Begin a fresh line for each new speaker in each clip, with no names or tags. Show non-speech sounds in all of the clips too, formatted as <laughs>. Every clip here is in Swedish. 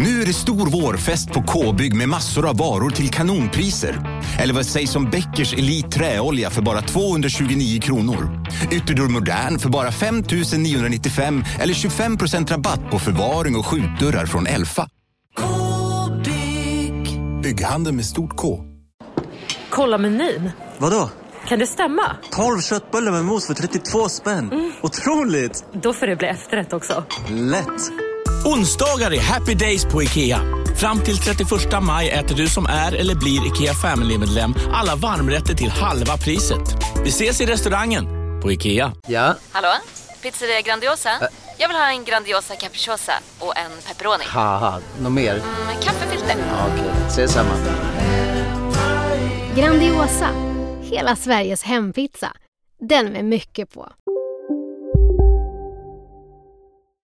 Nu är det stor vårfest på K-bygg med massor av varor till kanonpriser. Eller vad sägs om Bäckers Elite Träolja för bara 229 kronor? Ytterdörr Modern för bara 5 995 eller 25% rabatt på förvaring och skjutdörrar från Elfa.
K-bygg.
Bygghandeln med stort K.
Kolla menyn.
Vadå?
Kan det stämma?
12 köttbullar med mos för 32 spänn. Otroligt!
Då får det bli efterrätt också.
Lätt!
Onsdagar är happy days på IKEA. Fram till 31 maj äter du som är eller blir IKEA Family-medlem alla varmrätter till halva priset. Vi ses i restaurangen på IKEA.
Ja?
Hallå? Pizzeria Grandiosa? Jag vill ha en Grandiosa capriciosa och en pepperoni.
Något mer?
Med kaffefilter.
Ja, Okej, ses samma.
Grandiosa, hela Sveriges hempizza. Den med mycket på.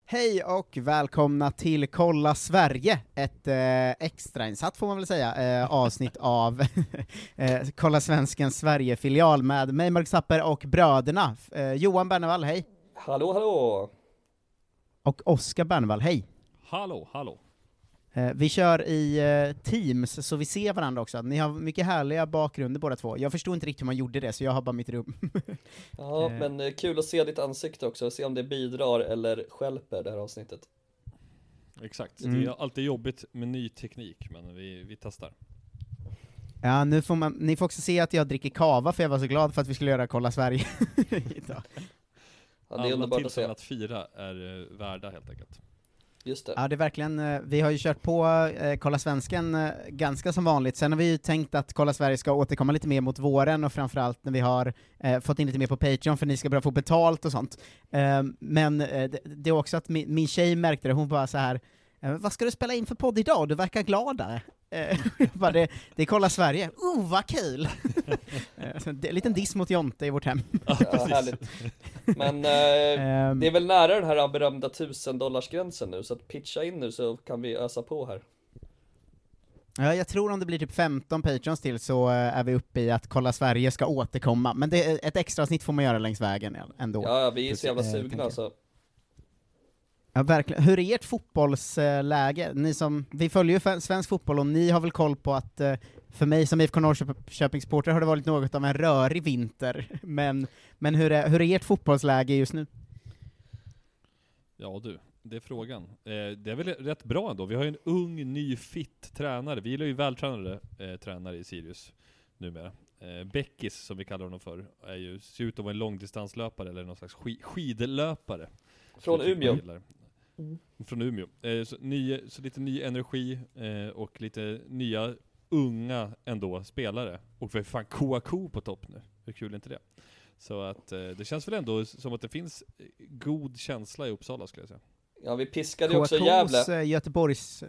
Hej och välkomna till Kolla Sverige, ett eh, extrainsatt får man väl säga, eh, avsnitt av <laughs> eh, Kolla Svenskens Sverige-filial med mig Marcus Tapper och bröderna eh, Johan Bernevall, hej!
Hallå, hallå!
Och Oskar Bernevall, hej!
Hallå, hallå.
Eh, vi kör i eh, Teams, så vi ser varandra också. Ni har mycket härliga bakgrunder båda två. Jag förstod inte riktigt hur man gjorde det, så jag har bara mitt rum. <laughs>
Ja,
Eh.
men kul att se ditt ansikte också, se om det bidrar eller stjälper det här avsnittet.
Exakt.
Mm.
Det är alltid jobbigt med ny teknik, men vi, vi testar.
ja, nu får man, ni får också se att jag dricker kava, för jag var så glad för att vi skulle göra Kolla Sverige <laughs> idag.
Ja, det är
Alla
underbart att se.
att fira är värda helt enkelt.
Just det.
Ja, det är verkligen, eh, vi har ju kört på eh, Kolla Svensken eh, ganska som vanligt, sen har vi ju tänkt att Kolla Sverige ska återkomma lite mer mot våren, och framförallt när vi har eh, fått in lite mer på Patreon, för ni ska börja få betalt och sånt. Eh, men eh, det, det är också att min, min tjej märkte det, hon bara så här eh, vad ska du spela in för podd idag? Du verkar gladare. Eh, <laughs> bara, det, det är Kolla Sverige. Oh, vad kul! <laughs> Eh, så det är en liten diss mot Jonte i vårt hem.
Ja, härligt. Men eh,
Ehm,
det är väl nära den här berömda tusendollarsgränsen nu, så att pitcha in nu så kan vi ösa på här.
Ja, jag tror om det blir typ 15 Patreons till så eh, är vi uppe i att Kolla Sverige ska återkomma, men det, ett extra avsnitt får man göra längs vägen ändå.
Ja, ja, vi är så jävla sugna
jag. Ja, verkligen. Hur är ert fotbollsläge? Ni som, vi följer ju svensk fotboll och ni har väl koll på att, eh, för mig som IFK Norrköpingsporter har det varit något av en rörig vinter, <laughs> men, men hur, är, hur är ert fotbollsläge just nu?
Ja du, det är frågan. Eh, det är väl rätt bra ändå. Vi har ju en ung, ny, fit tränare. Vi gillar ju vältränade eh, tränare i Sirius numera. Eh, Beckis, som vi kallar honom för, är ju, ser ut att vara en långdistanslöpare eller någon slags ski, skidlöpare.
Från Umeå.
Gillar. Från Umeå. Eh, så, ny, så lite ny energi eh, och lite nya, unga ändå, spelare. Och vi har fan Kouakou på topp nu. Hur kul är inte det? Så att eh, det känns väl ändå som att det finns eh, god känsla i Uppsala skulle jag säga.
Ja, vi piskade ju också Gävle.
eh, Göteborgs,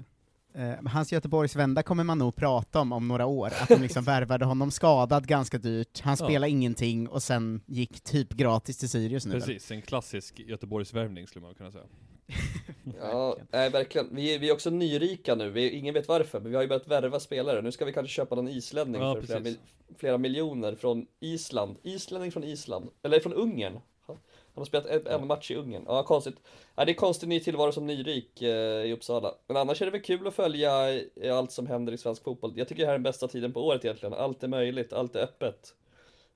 eh, hans Göteborgsvända kommer man nog prata om om några år, att de liksom <laughs> värvade honom skadad ganska dyrt, han
Ja.
spelade ingenting och sen gick typ gratis till Sirius nu?
Precis, en klassisk Göteborgsvärvning skulle man kunna säga. <laughs>
Ja, nej verkligen. Vi är, vi är också nyrika nu, vi, ingen vet varför, men vi har ju börjat värva spelare. Nu ska vi kanske köpa någon islänning
Ja,
för flera, mil, flera miljoner från Island. Islänning från Island, eller från Ungern. Han har spelat en, en match i Ungern. Ja, konstigt. Ja, det är konstig ny tillvaro som nyrik eh, i Uppsala. Men annars är det väl kul att följa eh, allt som händer i svensk fotboll. Jag tycker det här är den bästa tiden på året egentligen. Allt är möjligt, allt är öppet.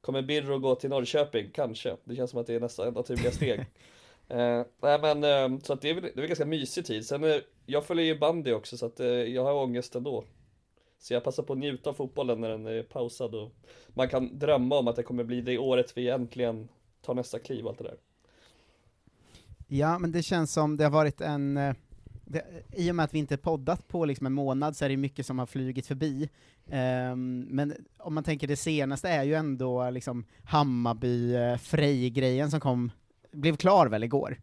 Kommer Birro gå till Norrköping? Kanske. Det känns som att det är nästa naturliga steg. <laughs> Eh, nej men, eh, så att det är väl, det är väl ganska mysig tid. Sen, eh, jag följer ju bandy också så att eh, jag har ångest ändå. Så jag passar på att njuta av fotbollen när den är pausad och man kan drömma om att det kommer bli det året vi äntligen tar nästa kliv och allt det där.
Ja, men det känns som det har varit en... eh, Det, I och med att vi inte poddat på liksom en månad så är det mycket som har flugit förbi. Ehm, men om man tänker det senaste är ju ändå liksom Hammarby-Frej-grejen eh, som kom, blev klar väl igår.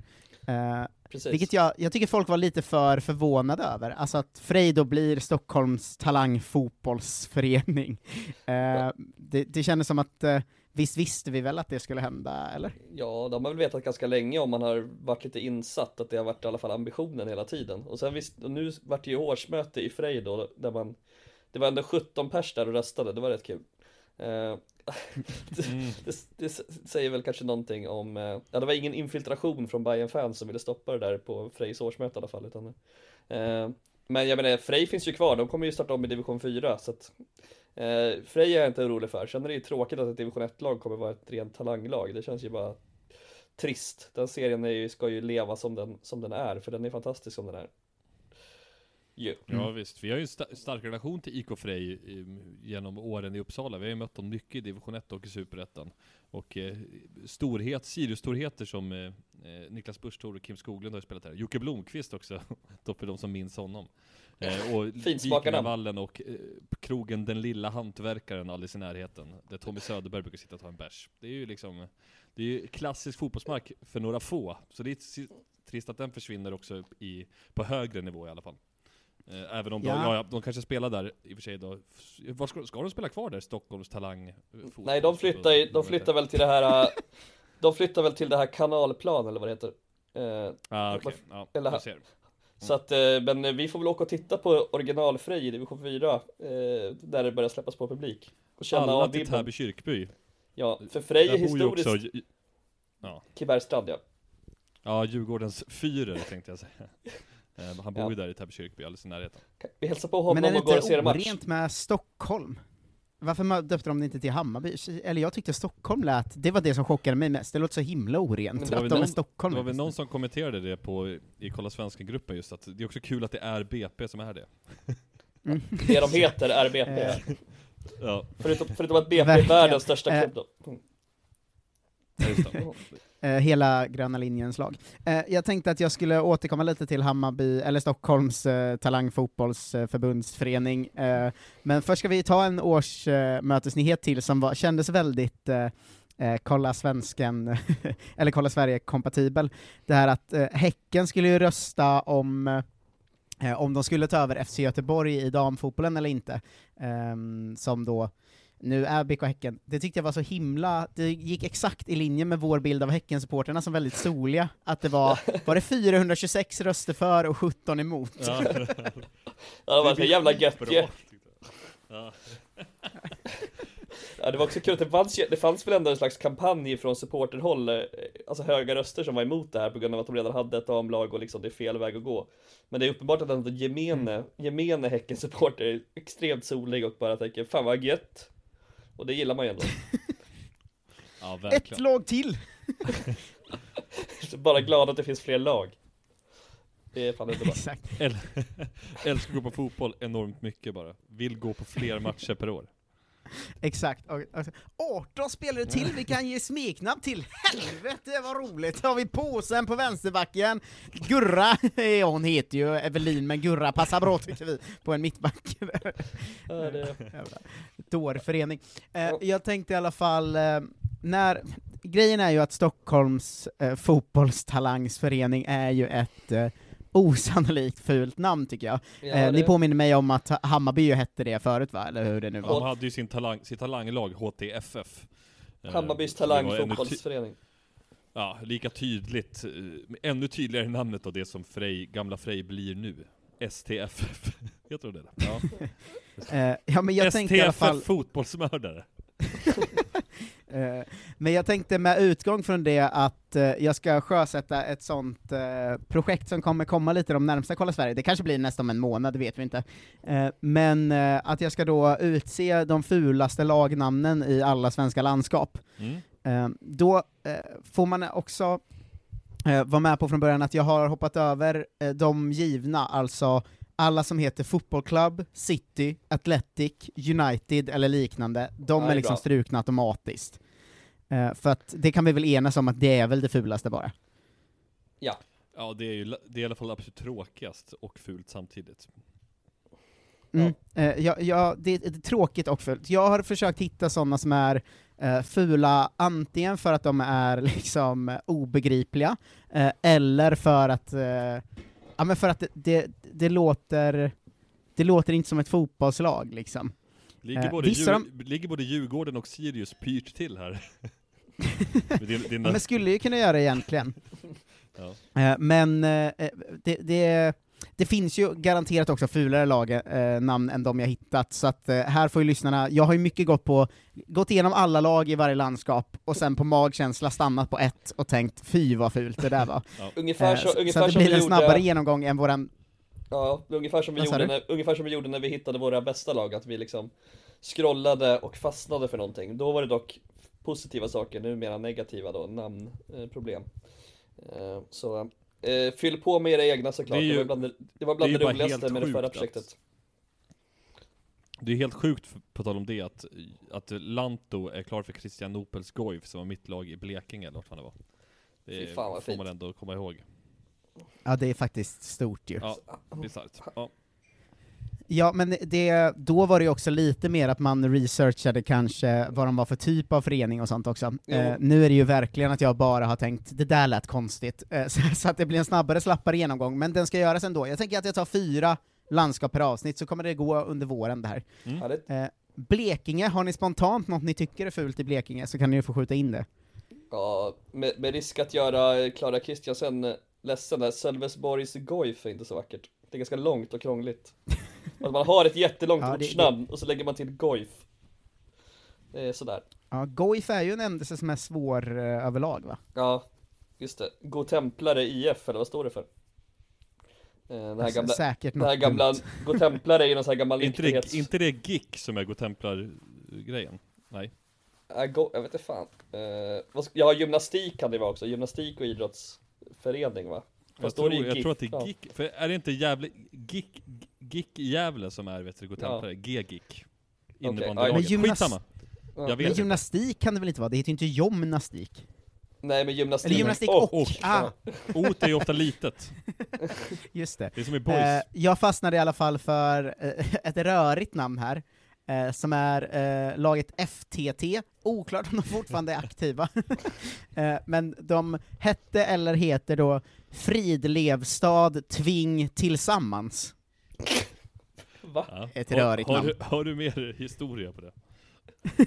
Eh,
Precis.
vilket jag, jag tycker folk var lite för förvånade över, alltså att Frej blir Stockholms talangfotbollsförening. Eh, det, det kändes som att, eh, visst visste vi väl att det skulle hända, eller?
Ja, de har väl vetat ganska länge om man har varit lite insatt att det har varit i alla fall ambitionen hela tiden. Och sen visst, och nu vart det ju årsmöte i Frej då, där man Det var ändå 17 pers där och röstade, det var rätt kul. Eh, <laughs> det, det, det säger väl kanske någonting om, eh, ja det var ingen infiltration från bayern fans som ville stoppa det där på Frejs årsmöte i alla fall utan eh, Men jag menar, Frej finns ju kvar, de kommer ju starta om i division 4 så att eh, Frej är jag inte orolig för. Sen är det ju tråkigt att ett division 1-lag kommer vara ett rent talanglag. Det känns ju bara trist. Den serien är ju, ska ju leva som den, som den är, för den är fantastisk som den är. Ju.
Ja visst, vi har ju en sta- stark relation till IK Frej genom åren i Uppsala. Vi har ju mött dem mycket i division 1 och i Superettan. Och eh, storhet, Sirius-storheter som eh, eh, Niklas Buschthor och Kim Skoglund har ju spelat här. Jocke Blomqvist också, <laughs> för de som minns honom. Eh, och
Finsmakarna.
Vikingavallen och eh, krogen Den Lilla Hantverkaren alldeles i närheten. Där Tommy Söderberg brukar sitta och ta en bärs. Det är ju liksom, det är ju klassisk fotbollsmark för några få. Så det är trist att den försvinner också i, på högre nivå i alla fall. Eh, Även om de,
Ja.
ja. Ja, de kanske spelar där i och för sig då. Var ska, ska de spela kvar där? Stockholms talang? eh, fotboll-
Nej, de flyttar, ju- de flyttar väl till det här äh, <laughs> De flyttar väl till det här kanalplan eller vad det heter eh,
Ah, okej. Ja,
Eller här.
ser.
Så att, eh, men eh, vi får väl åka och titta på originalfrej i division 4 eh, Där det börjar släppas på publik Och känna
Alla till Täby kyrkby.
Ja, för Frej är historiskt
också, ja.
Kibergstrand ja
ja, Djurgårdens Führer tänkte jag säga. <laughs> Eh, Han bor
Ja.
ju där i Täby kyrkby, alldeles i närheten.
Vi hälsar på honom
Men är det
och går och ser en match
orent med Stockholm? Varför döpte de det inte till Hammarby? Eller jag tyckte Stockholm lät, det var det som chockade mig mest, det låter så himla orent
Men det var
att de är
någon-
Stockholm.
Det var väl någon som kommenterade det på, i Kolla Svenska-gruppen just att det är också kul att det är BP som är det.
Mm.
Det de heter är BP
Eh,
Ja,
förutom, förutom att BP är världens största
Eh,
klubb då Mm.
ja, just det.
eh, <laughs> Eh, hela gröna linjens lag. Eh, jag tänkte att jag skulle återkomma lite till Hammarby, eller Stockholms eh, talangfotbollsförbundsförening, eh, men först ska vi ta en årsmötesnyhet eh, till som var, kändes väldigt eh, eh, kolla svensken, <laughs> eller kolla Sverige-kompatibel. Det här att eh, Häcken skulle ju rösta om eh, om de skulle ta över FC Göteborg i damfotbollen eller inte, eh, som då nu är BK Häcken. Det tyckte jag var så himla, det gick exakt i linje med vår bild av Häckensupporterna som väldigt soliga, att det var, var det 426 röster för och 17 emot?
Ja. <laughs>
Ja, det var så jävla gött ju.
tyckte jag. Ja. <laughs>
Ja, det var också kul att det fanns, det fanns väl ändå en slags kampanj från supporterhåll, eh, alltså höga röster som var emot det här på grund av att de redan hade ett damlag och liksom det är fel väg att gå. Men det är uppenbart att ändå gemene, gemene Häcken-supporter är extremt solig och bara tänker fan vad gött. Och det gillar man ju ändå. <laughs>
ja,
Ett lag till! <laughs>
Bara glad att det finns fler lag. Det är fan inte bra.
Exakt.
Äl- <laughs> Älskar att gå på fotboll enormt mycket bara. Vill gå på fler matcher per år. <laughs>
Exakt. Och, och, 18 spelare till vi kan ge smeknamn till. Helvete vad roligt! Har vi påsen på vänsterbacken. Gurra, ja, <laughs> hon heter ju Evelin, men Gurra passar bra tycker vi på en mittback. <laughs>
Ja,
Dårförening. Eh,
Ja.
jag tänkte i alla fall, eh, när, grejen är ju att Stockholms eh, fotbollstalangsförening är ju ett osannolikt fult namn tycker jag.
ja,
eh, Ni påminner mig om att Hammarby ju hette det förut va, eller hur det nu var?
De hade ju sin talang, sitt talanglag, HTFF. Eh,
Hammarbys talangfotbollsförening.
Ja, lika tydligt, eh, ännu tydligare namnet då det som Frej, gamla Frej blir nu. STFF. <laughs> Jag tror det. Ja. <laughs>
Eh, ja men jag tänkte i alla fall,
STFF fotbollsmördare. <laughs>
eh, men jag tänkte med utgång från det att eh, jag ska sjösätta ett sånt eh, projekt som kommer komma lite de närmsta Kolla Sverige, det kanske blir nästan en månad, det vet vi inte. Men att jag ska då utse de fulaste lagnamnen i alla svenska landskap.
Mm.
Då får man också vara med på från början att jag har hoppat över de givna, alltså alla som heter Football Club, City, Athletic, United eller liknande, de är
är
liksom
bra.
strukna automatiskt. Eh, för att det kan vi väl enas om att det är väl det fulaste bara.
Ja,
Ja, det är ju det är i alla fall absolut tråkigast och fult samtidigt.
Mm. Eh, ja, ja, det, det är tråkigt och fult. Jag har försökt hitta sådana som är eh, fula antingen för att de är <laughs> liksom obegripliga, eh, eller för att, eh, ja men för att det, det, det låter, det låter inte som ett fotbollslag liksom.
Ligger,
Eh,
både, Djur, ligger både Djurgården och Sirius pyrt till här? <laughs> Med din,
Ja, men skulle ju kunna göra egentligen. <laughs>
ja.
Eh, men eh, det, det, det finns ju garanterat också fulare lag, eh, namn än de jag hittat, så att eh, här får ju lyssnarna, jag har ju mycket gått på, gått igenom alla lag i varje landskap, och sen på magkänsla stannat på ett och tänkt fy vad fult det där var. <laughs>
ungefär
Eh,
så,
så, så
ungefär
att det blir en snabbare
gjorde,
genomgång än våran
Ja, ungefär som, vi
Vad sa
gjorde
du?
när, ungefär som vi gjorde när vi hittade våra bästa lag, att vi liksom scrollade och fastnade för någonting. Då var det dock positiva saker, numera negativa då, namnproblem. Eh, så eh, fyll på med era egna såklart,
Det är
det,
ju-
var bland det, det, var bland
det
det, roligaste med det förra
sjukt att-
projektet.
Det är helt sjukt, på tal om det, att, att Lanto är klar för Christianopels Goif som var mitt lag i Blekinge eller vart fan det var. Det
Fy fan, vad
får
fint.
man ändå komma ihåg.
Ja, det är faktiskt stort ju.
Ja, bisarrt. Ja.
Ja, men det, då var det ju också lite mer att man researchade kanske vad de var för typ av förening och sånt också. Eh, nu är det ju verkligen att jag bara har tänkt, det där lät konstigt, eh, <laughs> så, så att det blir en snabbare, slappare genomgång, men den ska göras ändå. Jag tänker att jag tar fyra landskap per avsnitt, så kommer det gå under våren det här.
Mm.
Eh, Blekinge, har ni spontant något ni tycker är fult i Blekinge, så kan ni ju få skjuta in det.
Ja, med, med risk att göra Klara Kristiansen eh, ledsen där, Sölvesborgs Goif är inte så vackert. Det är ganska långt och krångligt. Att man har ett jättelångt <laughs>
Ja, det-
ortsnamn och så lägger man till Goif. Det är sådär.
Ja, Goif är ju en ändelse som är svår eh, överlag va?
Ja, just det. Godtemplare IF, eller vad står det för? Eh, Den här
Alltså,
gamla,
säkert
den här gamla
dumt.
Godtemplare är ju någon sån här gammal <laughs>
Inte, det, inte det GIK som är Godtemplar-grejen? Nej.
Äh, go... Jag vet inte fan. Eh, vad ska- Ja, gymnastik kan det vara också. Gymnastik och idrottsförening va? Vad
Jag tror, jag tror att det
Ja.
är GIK, för är det inte Gävle, GIK, GIK Gävle som är vet du, Godtemplare? G-GIK.
ja,
Innebandylaget.
Men gymnas-
Skitsamma.
Ja.
Men gymnastik kan det väl inte vara? Det heter ju inte gymnastik.
Nej, men gymnastik.
Eller gymnastik och,
och.
ah, <laughs>
Ot är ju ofta litet. <laughs>
just det.
Det är som i boys.
Eh, jag fastnade i alla fall för eh, <laughs> ett rörigt namn här, eh, som är eh, laget FTT, oklart om de fortfarande är aktiva. <laughs> eh, men de hette eller heter då Fridlevstad Tving Tillsammans.
Va?
ett
har,
rörigt
har,
namn.
du, har du mer historia på det? <laughs>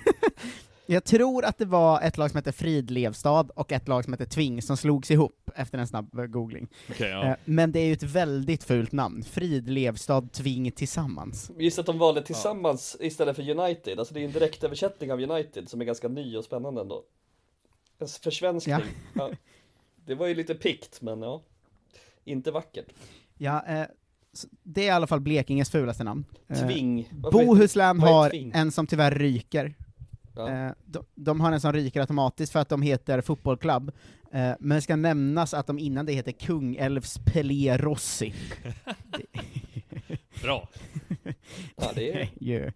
Jag tror att det var ett lag som hette Fridlevstad och ett lag som hette Tving som slogs ihop efter en snabb eh, googling.
Okej, ja.
Eh, men det är ju ett väldigt fult namn, Fridlevstad Tving Tillsammans.
Just att de valde tillsammans istället för United, alltså det är en direktöversättning av United som är ganska ny och spännande ändå. En försvenskning.
Ja.
Ja. Det var ju lite pikt, men ja. Inte vackert.
Ja, eh, det är i alla fall Blekinges fulaste namn. Eh,
Tving. Är-
Bohuslän har
Tving?
en som tyvärr ryker.
Ja.
Eh, de, de har en som ryker automatiskt för att de heter fotbollklubb, eh, men det ska nämnas att de innan det heter Kungälvs Pelé Rossi.
Bra. <laughs>
ja, det är
Ju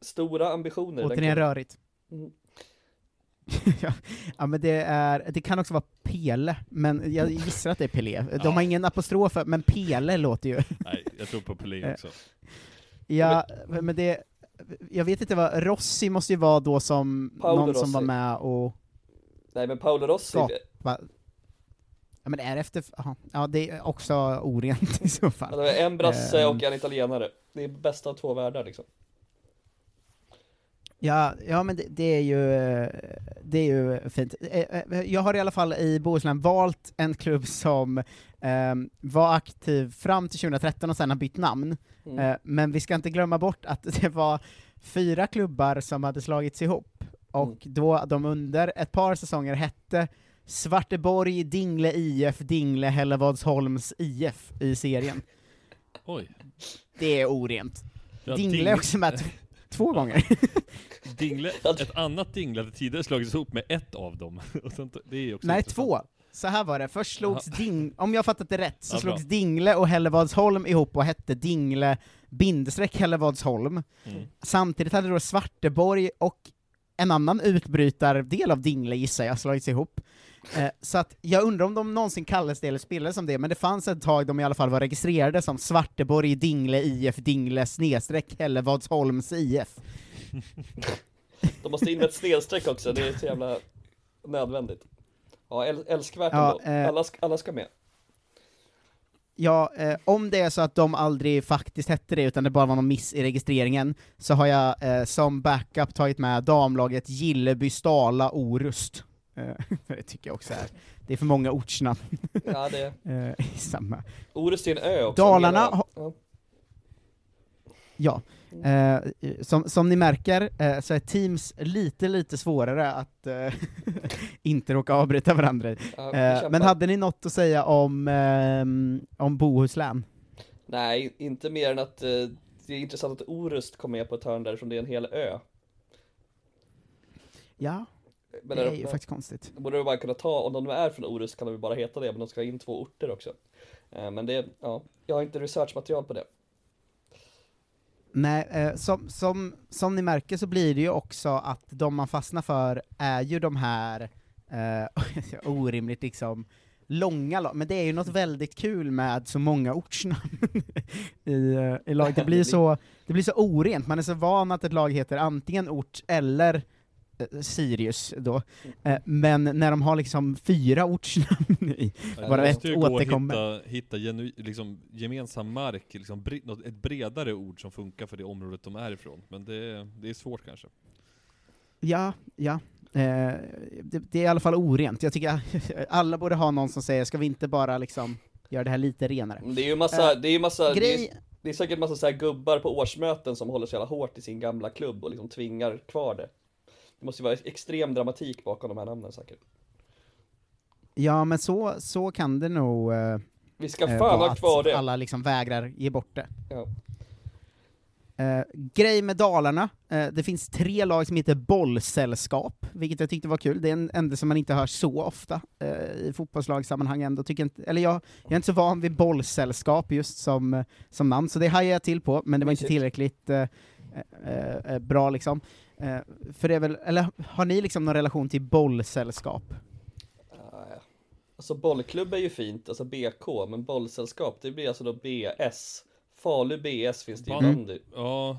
stora ambitioner.
återigen rörigt.
Mm. <laughs>
ja, men det är, det kan också vara Pele, men jag gissar att det är Pelé. <laughs> De
Ja.
har ingen apostrof, men Pele låter ju...
Nej, jag tror på Pelé
Eh,
också.
Ja, men det... Jag vet inte vad, Rossi måste ju vara då som
Paolo
någon som var
Rossi.
med och
Nej, men Paolo Rossi.
skapa... Ja men är det efter... Aha. Ja, det är också orent i så
Ja,
fall.
var en brasse
Ehm.
och en italienare. Det är bästa av två världar liksom.
Ja, ja men det, det är ju, eh, det är ju fint. Eh, eh, Jag har i alla fall i Bohuslän valt en klubb som ehm, var aktiv fram till 2013 och sen har bytt namn.
Mm.
Eh, men vi ska inte glömma bort att <laughs> det var fyra klubbar som hade slagits ihop, och
Mm.
då de under ett par säsonger hette Svarteborg, Dingle IF, Dingle Hällevadsholms IF i serien.
Oj.
Det är orent.
Ja,
Dingle är också med <laughs> två gånger. <laughs>
Dingle, ett annat Dingle hade tidigare slagits ihop med ett av dem. <laughs> Och sånt, det är också
Nej,
intressant.
två. Så här var det, först slogs Ding, om jag fattat det rätt, så
Ja, bra.
slogs Dingle och Hällevadsholm ihop och hette Dingle bindestreck Hällevadsholm.
Mm.
Samtidigt hade då Svarteborg och en annan utbrytardel av Dingle gissar jag slagits ihop. Eh, så att jag undrar om de någonsin kallades det eller spelades som det, men det fanns ett tag de i alla fall var registrerade som Svarteborg, Dingle, IF, Dingle, snedstreck, Hällevadsholms IF.
De måste in med ett snedstreck också, det är så jävla nödvändigt. Ja, äl- älskvärt
Ja,
ändå.
eh,
Alla, ska, alla ska med.
Ja, eh, om det är så att de aldrig faktiskt hette det, utan det bara var någon miss i registreringen, så har jag eh, som backup tagit med damlaget Gilleby, Stala, Orust. Eh, <laughs> det tycker jag också är, det är för många ortsnamn
Ja, det <laughs>
eh, i samma.
Orust är en ö också.
Dalarna har-
ja.
Ja, eh, som, som ni märker eh, så är Teams lite, lite svårare att eh, <laughs> inte råka avbryta varandra.
Ja,
eh. Men hade ni något att säga om, ehm, om Bohuslän?
Nej, inte mer än att eh, det är intressant att Orust kom med på ett hörn där som det är en hel ö.
Ja,
Men
det
där
är ju
uppe-
faktiskt konstigt.
Borde de bara kunna ta, om de är från Orust kan de bara heta det, men de ska ha in två orter också. Eh, Men det, ja, jag har inte researchmaterial på det.
Nej, eh, som, som, som ni märker så blir det ju också att de man fastnar för är ju de här eh, <laughs> orimligt liksom långa lag, men det är ju något väldigt kul med så många ortsnamn <laughs> i, eh, i lag. Det blir, så, det blir så orent, man är så van att ett lag heter antingen ort eller Sirius då, eh, men när de har liksom fyra ortsnamn i, bara
det
ett
måste ju gå att
återkommer.
hitta, hitta genu, liksom, gemensam mark, liksom, bre, något, ett bredare ord som funkar för det området de är ifrån. Men det, det är svårt kanske.
Ja, ja. Eh, det, det är i alla fall orent. Jag tycker <laughs> alla borde ha någon som säger, ska vi inte bara liksom göra det här lite renare?
Men Det är ju massa,
Eh,
det är ju massa, det
grej-
är, det är säkert massa så här gubbar på årsmöten som håller så jävla hårt i sin gamla klubb och liksom tvingar kvar det. Det måste ju vara extrem dramatik bakom de här namnen säkert.
Ja, men så, så kan det nog eh,
Vi ska
eh,
fan ha kvar det.
alla liksom vägrar ge bort det.
Ja.
Eh, grej med Dalarna, eh, det finns tre lag som heter bollsällskap, vilket jag tyckte var kul. Det är en enda som man inte hör så ofta eh, i fotbollslagssammanhang ändå, tycker inte, eller jag, jag är inte så van vid bollsällskap just som, eh, som namn, så det hajade jag till på, men det var inte tillräckligt eh, bra liksom. Eh, för det är väl, eller har ni liksom någon relation till bollsällskap?
Alltså bollklubb är ju fint, alltså BK, men bollsällskap det blir alltså då BS. Falu BS finns det ju i
Band-
bandy.
Ja,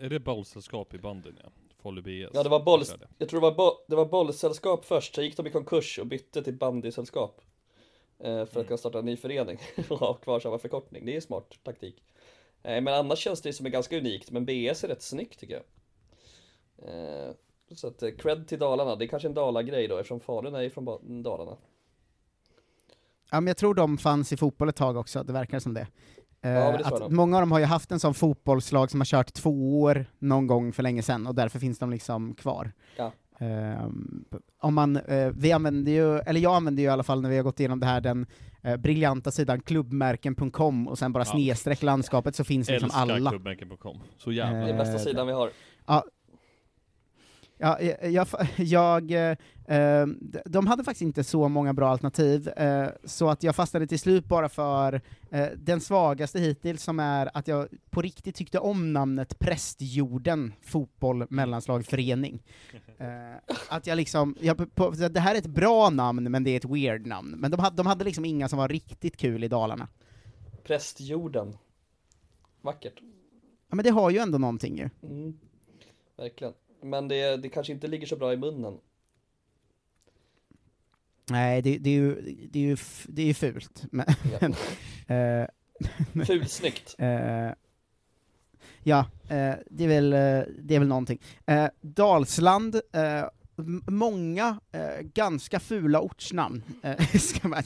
är det bollsällskap i banden ja? Falu BS?
Ja det var boll, jag tror det var, bo, det var bollsällskap först, så gick de i konkurs och bytte till bandysällskap. Eh, för att kunna starta en ny förening <laughs> och ha kvar samma förkortning, det är ju smart taktik. Eh, men annars känns det som är ganska unikt, men BS är rätt snyggt tycker jag. Eh, så att eh, cred till Dalarna, det är kanske en Dala-grej då eftersom Falun är ju från Dalarna.
Ja, men jag tror de fanns i fotboll ett tag också, det verkar som det. Eh,
men det jag
att
nog.
många av dem har ju haft en sån fotbollslag som har kört två år någon gång för länge sedan, och därför finns de liksom kvar.
Ja.
Ehm, om man, eh, vi använder ju, eller jag använder ju i alla fall när vi har gått igenom det här den eh, briljanta sidan klubbmärken.com och sen bara
Ja.
snedstreck landskapet så finns liksom
Älskar
alla.
klubbmärken.com. Så jävla
Det är
Eh,
bästa sidan vi har.
Ja, ja jag, jag, <laughs> jag eh, eh, de hade faktiskt inte så många bra alternativ, eh, så att jag fastnade till slut bara för eh, den svagaste hittills, som är att jag på riktigt tyckte om namnet Prästjorden Fotboll Mellanslag Förening. <laughs> Eh, att jag liksom, jag, på, det här är ett bra namn, men det är ett weird namn. Men de hade, de hade liksom inga som var riktigt kul i Dalarna.
Prästjorden. Vackert.
Ja, men det har ju ändå någonting ju.
Mm. Verkligen. Men det, det kanske inte ligger så bra i munnen.
Nej, det, det är ju, det är ju, det är ju fult. <laughs> Men,
Ja.
eh, <laughs>
Fulsnyggt.
Eh, ja, eh, det, är väl, det är väl någonting. Dalsland, många eh, ganska fula ortsnamn eh, <laughs> ska man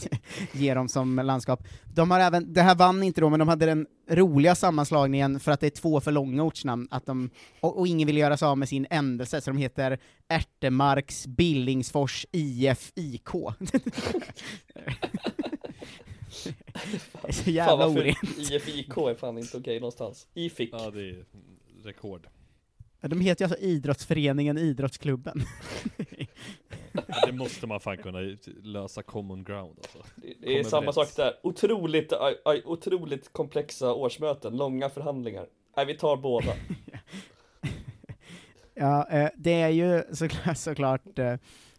ge dem som landskap. De har även, det här vann inte då, men de hade den roliga sammanslagningen för att det är två för långa ortsnamn, att de, och, och ingen vill göra sig av med sin ändelse, så de heter Ärtemarks, Billingsfors, IF, IK. <laughs> Så jävla orent.
IFIK är fan inte okej någonstans. IFIK.
Ja, det är rekord.
De heter ju alltså Idrottsföreningen Idrottsklubben.
Det måste man fan kunna lösa common ground alltså.
Det är samma sak där. Otroligt, aj, aj, otroligt komplexa årsmöten, långa förhandlingar. Nej, vi tar båda. <laughs>
Ja, eh, det är ju såklart, såklart eh,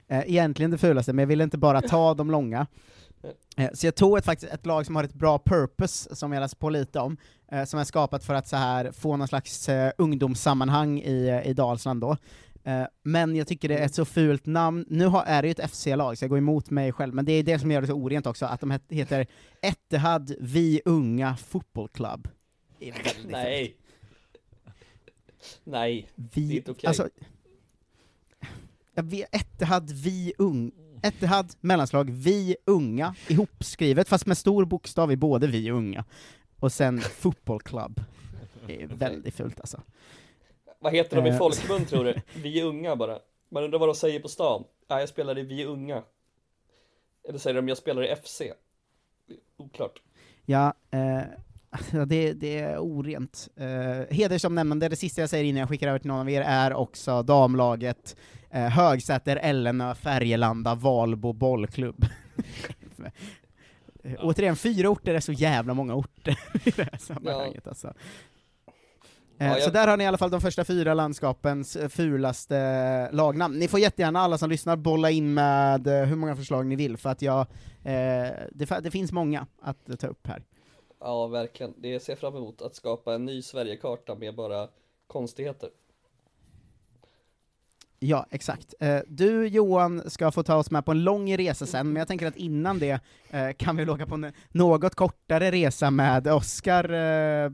eh, egentligen det fulaste, men jag ville inte bara ta de långa. Eh, så jag tog ett, faktiskt ett lag som har ett bra purpose, som jag läste på lite om, eh, som är skapat för att så här få någon slags eh, ungdomssammanhang i, i Dalsland då. Men jag tycker det är ett så fult namn, nu har, är det ju ett FC-lag, så jag går emot mig själv, men det är det som gör det så orent också, att de het- heter Ettehad Vi Unga Football Club. Det är väldigt fult.
Nej. Nej.
Vi,
Det är inte okej.
alltså, ja, vi, Ettehad Vi Ung, Ettehad mellanslag Vi Unga, ihopskrivet fast med stor bokstav i både Vi Unga. Och sen Football Club. Det är väldigt fult alltså.
Vad heter de i
Eh,
folkmun tror du? Vi unga bara. Man undrar vad de säger på stan. Ja, jag spelar i Vi unga. Eller säger de jag spelar i FC? Oklart.
Ja, eh, <laughs> det, det är orent. Uh, hedersomnämnande, det sista jag säger innan jag skickar över till någon av er, är också damlaget uh, Högsäter, Ellenö, Färgelanda, Valbo bollklubb. <laughs> ja. Återigen, fyra orter är så jävla många orter <laughs> i det här sammanhanget ja. alltså. Ja, jag... Så där har ni i alla fall de första fyra landskapens fulaste lagnamn. Ni får jättegärna, alla som lyssnar, bolla in med hur många förslag ni vill, för att jag, eh, det, det, finns många att ta upp här.
Ja, verkligen. Det ser jag fram emot, att skapa en ny Sverigekarta med bara konstigheter.
Ja, exakt. Eh, du Johan ska få ta oss med på en lång resa sen, men jag tänker att innan det eh, kan vi åka på en något kortare resa med Oskar eh,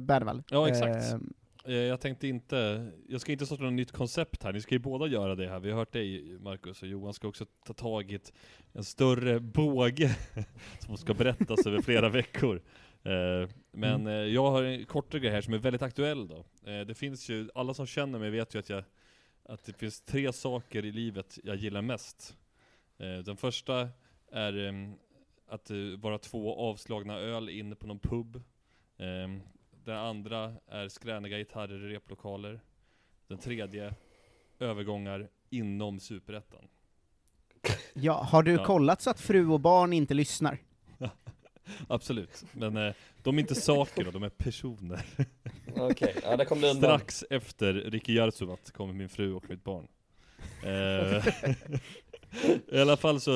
Bernvall.
Ja, exakt. Jag tänkte inte, jag ska inte starta något nytt koncept här, ni ska ju båda göra det här. Vi har hört dig Marcus, och Johan ska också ta tag i en större båge <laughs> som ska berättas över flera veckor. Men mm. jag har en kortare grej här som är väldigt aktuell då. Det finns ju, alla som känner mig vet ju att jag att det finns tre saker i livet jag gillar mest. Eh, den första är ehm, att eh, vara två avslagna öl inne på någon pub. Ehm, den andra är skräniga gitarrer i replokaler. Den tredje, övergångar inom superettan.
Ja, har du ja. kollat så att fru och barn inte lyssnar? <laughs>
Absolut, men eh, de är inte saker då, de är personer.
Okej, okay. ja det kom det undan.
Strax efter Ricky Jarsuvat kommer min fru och mitt barn. Eh, <laughs> I alla fall så,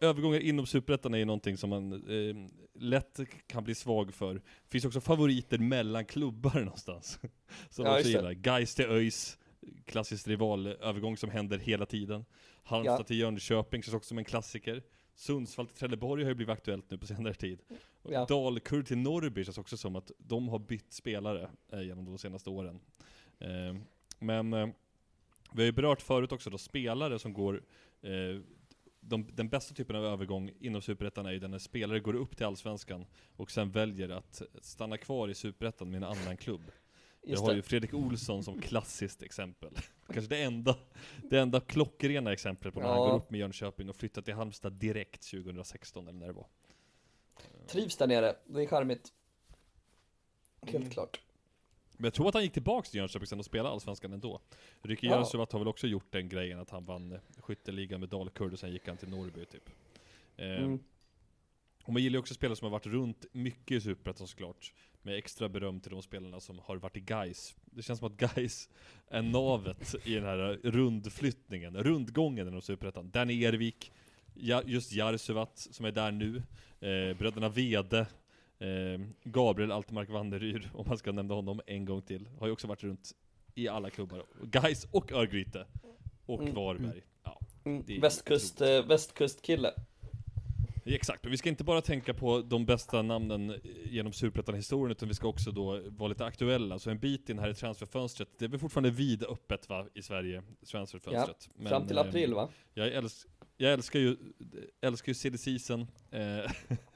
övergångar inom Superettan är ju någonting som man eh, lätt kan bli svag för. Finns också favoriter mellan klubbar någonstans. <laughs> Som ja, också gillar. Gais till ÖIS, klassisk rivalövergång som händer hela tiden. Halmstad ja. till Jönköping känns också som en klassiker. Sundsvall till Trelleborg har ju blivit aktuellt nu på senare tid. Ja. Dalkurd till Norrby känns också som att de har bytt spelare eh, genom de senaste åren. Eh, men eh, vi har ju berört förut också då spelare som går de, den bästa typen av övergång inom Superettan är ju när spelare går upp till Allsvenskan och sen väljer att stanna kvar i Superettan med en annan klubb. Jag har ju Fredrik Olsson som klassiskt exempel. Kanske det enda, det enda klockrena exemplet på när ja. han går upp med Jönköping och flyttar till Halmstad direkt 2016 eller när det var.
Trivs där nere, det är charmigt. Helt mm. klart.
Men jag tror att han gick tillbaks till Jönköping sen och spelade Allsvenskan ändå. Ricky ja. Jönsson har väl också gjort den grejen att han vann skytteligan med Dalkurd och sen gick han till Norrby typ. Eh, mm. Och man gillar ju också spelare som har varit runt mycket i Superettan såklart. Med extra beröm till de spelarna som har varit i Guys. Det känns som att Guys är navet i den här rundflyttningen, rundgången inom Superettan. Danny Ervik, ja, just Jarsuvat som är där nu, eh, bröderna Vede, eh, Gabriel Altemark Vanderyd, om man ska nämna honom en gång till, har ju också varit runt i alla klubbar. Guys och Örgryte. Och mm. Varberg. Ja,
mm. Västkust, eh, västkustkille.
Exakt, och vi ska inte bara tänka på de bästa namnen genom Superettan-historien, utan vi ska också då vara lite aktuella. Så en bit in här i transferfönstret, det är väl fortfarande vid öppet va, i Sverige, transferfönstret.
Ja, fram till april eh, va?
Jag, älsk, jag älskar ju, älskar ju silly season. Eh, <laughs>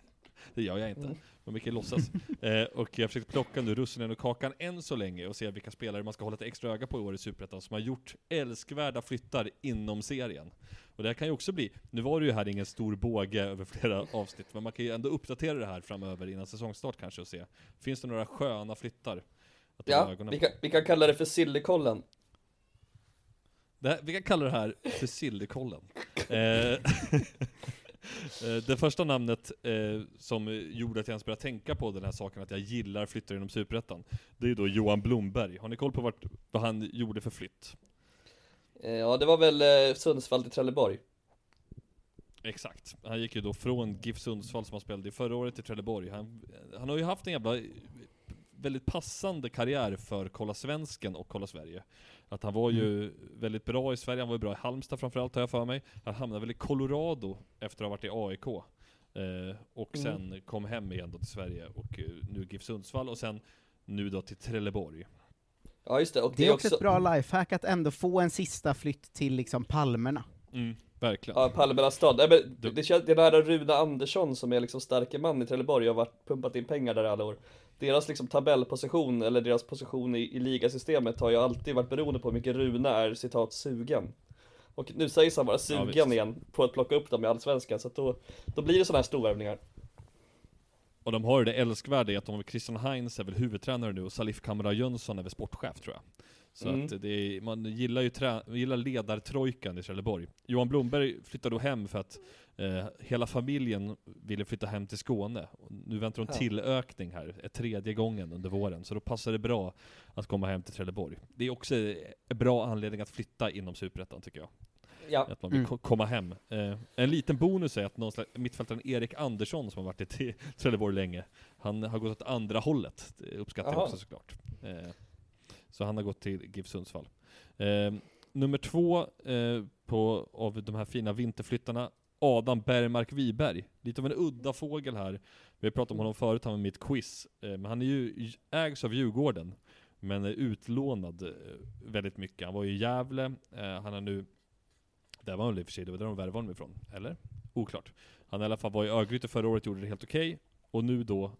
det gör jag inte, mm. men kan låtsas. <laughs> Eh, och jag har försökt plocka nu russinen och kakan än så länge och se vilka spelare man ska hålla ett extra öga på i år i Superettan som har gjort älskvärda flyttar inom serien. Och det här kan ju också bli, nu var det ju här ingen stor båge över flera <laughs> avsnitt, men man kan ju ändå uppdatera det här framöver innan säsongstart kanske och se. Finns det några sköna flyttar?
ja, vi kan, vi kan kalla det för Sillykollen.
Det, vi kan kalla det här för Sillykollen. <laughs> Eh, det första namnet eh, som gjorde att jag ens började tänka på den här saken, att jag gillar flyttar inom Superettan, det är då Johan Blomberg. Har ni koll på vart, vad han gjorde för flytt?
Eh, ja, det var väl eh, Sundsvall till Trelleborg.
Exakt. Han gick ju då från GIF Sundsvall som han spelade i förra året till Trelleborg. Han, han har ju haft en jävla väldigt passande karriär för Kolla Svensken och Kolla Sverige. Att han var ju mm. väldigt bra i Sverige, han var ju bra i Halmstad framförallt har jag för mig. Han hamnade väl i Colorado efter att ha varit i AIK. Eh, och mm. sen kom hem igen då till Sverige och uh, nu GIF Sundsvall och sen nu då till Trelleborg.
Ja just det, och
det, det är också ett bra lifehack att ändå få en sista flytt till liksom Palmerna.
Mm, verkligen.
Ja, Palmernas stad. Nej, men det, det, det där Rune Andersson som är liksom starke man i Trelleborg och har varit, pumpat in pengar där alla år deras liksom tabellposition, eller deras position i, i ligasystemet har ju alltid varit beroende på hur mycket Rune är citat sugen. Och nu sägs han vara sugen ja, igen på att plocka upp dem i Allsvenskan, så att då, då blir det sådana här storvärvningar.
Och de har ju det älskvärda i att de har Christian Heinz är väl huvudtränare nu och Salif Kamara Jönsson är väl sportchef tror jag. Så
Mm.
att det är, man gillar ju trä, gillar ledartrojkan i Trelleborg. Johan Blomberg flyttade då hem för att eh, hela familjen ville flytta hem till Skåne. Nu väntar de
Ja.
tillökning här, ett tredje gången under våren. Så då passar det bra att komma hem till Trelleborg. Det är också en bra anledning att flytta inom Superettan tycker jag.
Ja,
Att man vill
Mm.
ko- komma hem. Eh, en liten bonus är att någon slags, mittfältaren Erik Andersson som har varit i Trelleborg länge, han har gått åt andra hållet. Det uppskattar jag också såklart. Eh, så han har gått till GIF Sundsvall. Eh, nummer två eh, på, av de här fina vinterflyttarna, Adam Bergmark Wiberg. Lite av en udda fågel här. Vi pratat om honom förut, han var ett quiz. Eh, men han är ju, ägs av Djurgården, men är utlånad eh, väldigt mycket. Han var ju i Gävle, eh, han har nu där var han väl i och för sig, det var där de värvade honom ifrån. Eller? Oklart. Han i alla fall var i Örgryte förra året, gjorde det helt okej. Och nu då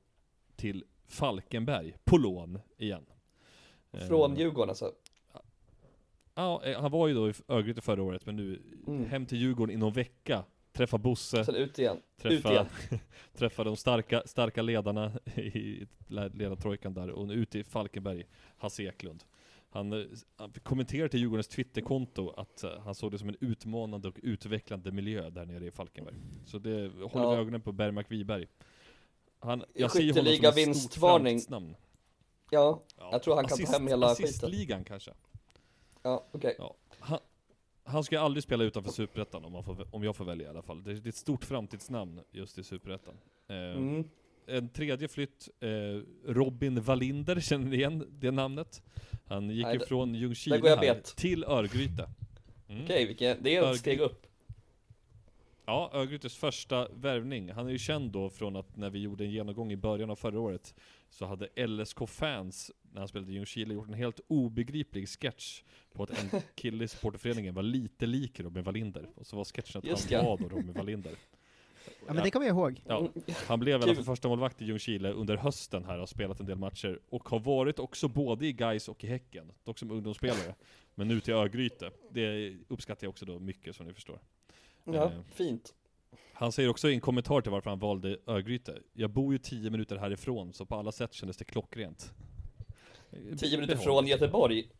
till Falkenberg, på lån igen.
från Djurgården alltså.
Ja, han var ju då i Örgryte förra året, men nu
Mm.
hem till Djurgården inom vecka. Träffa Bosse,
Sen ut igen. Ut
träffa,
igen. <laughs>
träffa de starka, starka ledarna <laughs> i ledartrojkan där, och ut i Falkenberg, Hasse Eklund. Han, eh, han kommenterade till Djurgårdens Twitterkonto att eh, han såg det som en utmanande och utvecklande miljö där nere i Falkenberg. Så det håller
Ja.
vi ögonen på Bergmark Wiberg. Han, jag ser honom som stort
vinstvarning. Ja,
Ja.
Jag tror han kan ta hem hela skiten.
Assistligan kanske.
ja okej.
Ja. Han, ska aldrig spela utanför Superettan om, får, om jag får välja i alla fall. Det, det är ett stort framtidsnamn just i Superettan. Eh,
Mm.
En tredje flytt, eh, Robin Wallinder, känner ni igen det namnet? Han gick
Nej,
ju
det-
från Ljungskile här
bet.
till Örgryte. Mm.
Okej, vilken, det är ett steg upp.
Ja, Örgrytes första värvning. Han är ju känd då från att när vi gjorde en genomgång i början av förra året så hade LSK-fans, när han spelade i Ljungskile, gjort en helt obegriplig sketch på att en <laughs> kille i supporterföreningen var lite lik Robin Wallinder. Och så var sketchen att
Just
han
ja.
var då Robin Wallinder.
Ja men det kommer jag ihåg.
Ja, han blev
Kul.
första målvakt i Ljungskile under hösten här, har spelat en del matcher och har varit också både i Gais och i Häcken, dock som ungdomsspelare. Men nu till Örgryte. Det uppskattar jag också då mycket som ni förstår.
Ja,
Eh,
fint.
Han säger också i en kommentar till varför han valde Örgryte. Jag bor ju 10 minuter härifrån, så på alla sätt kändes det klockrent.
10 minuter
Behåll.
från Göteborg.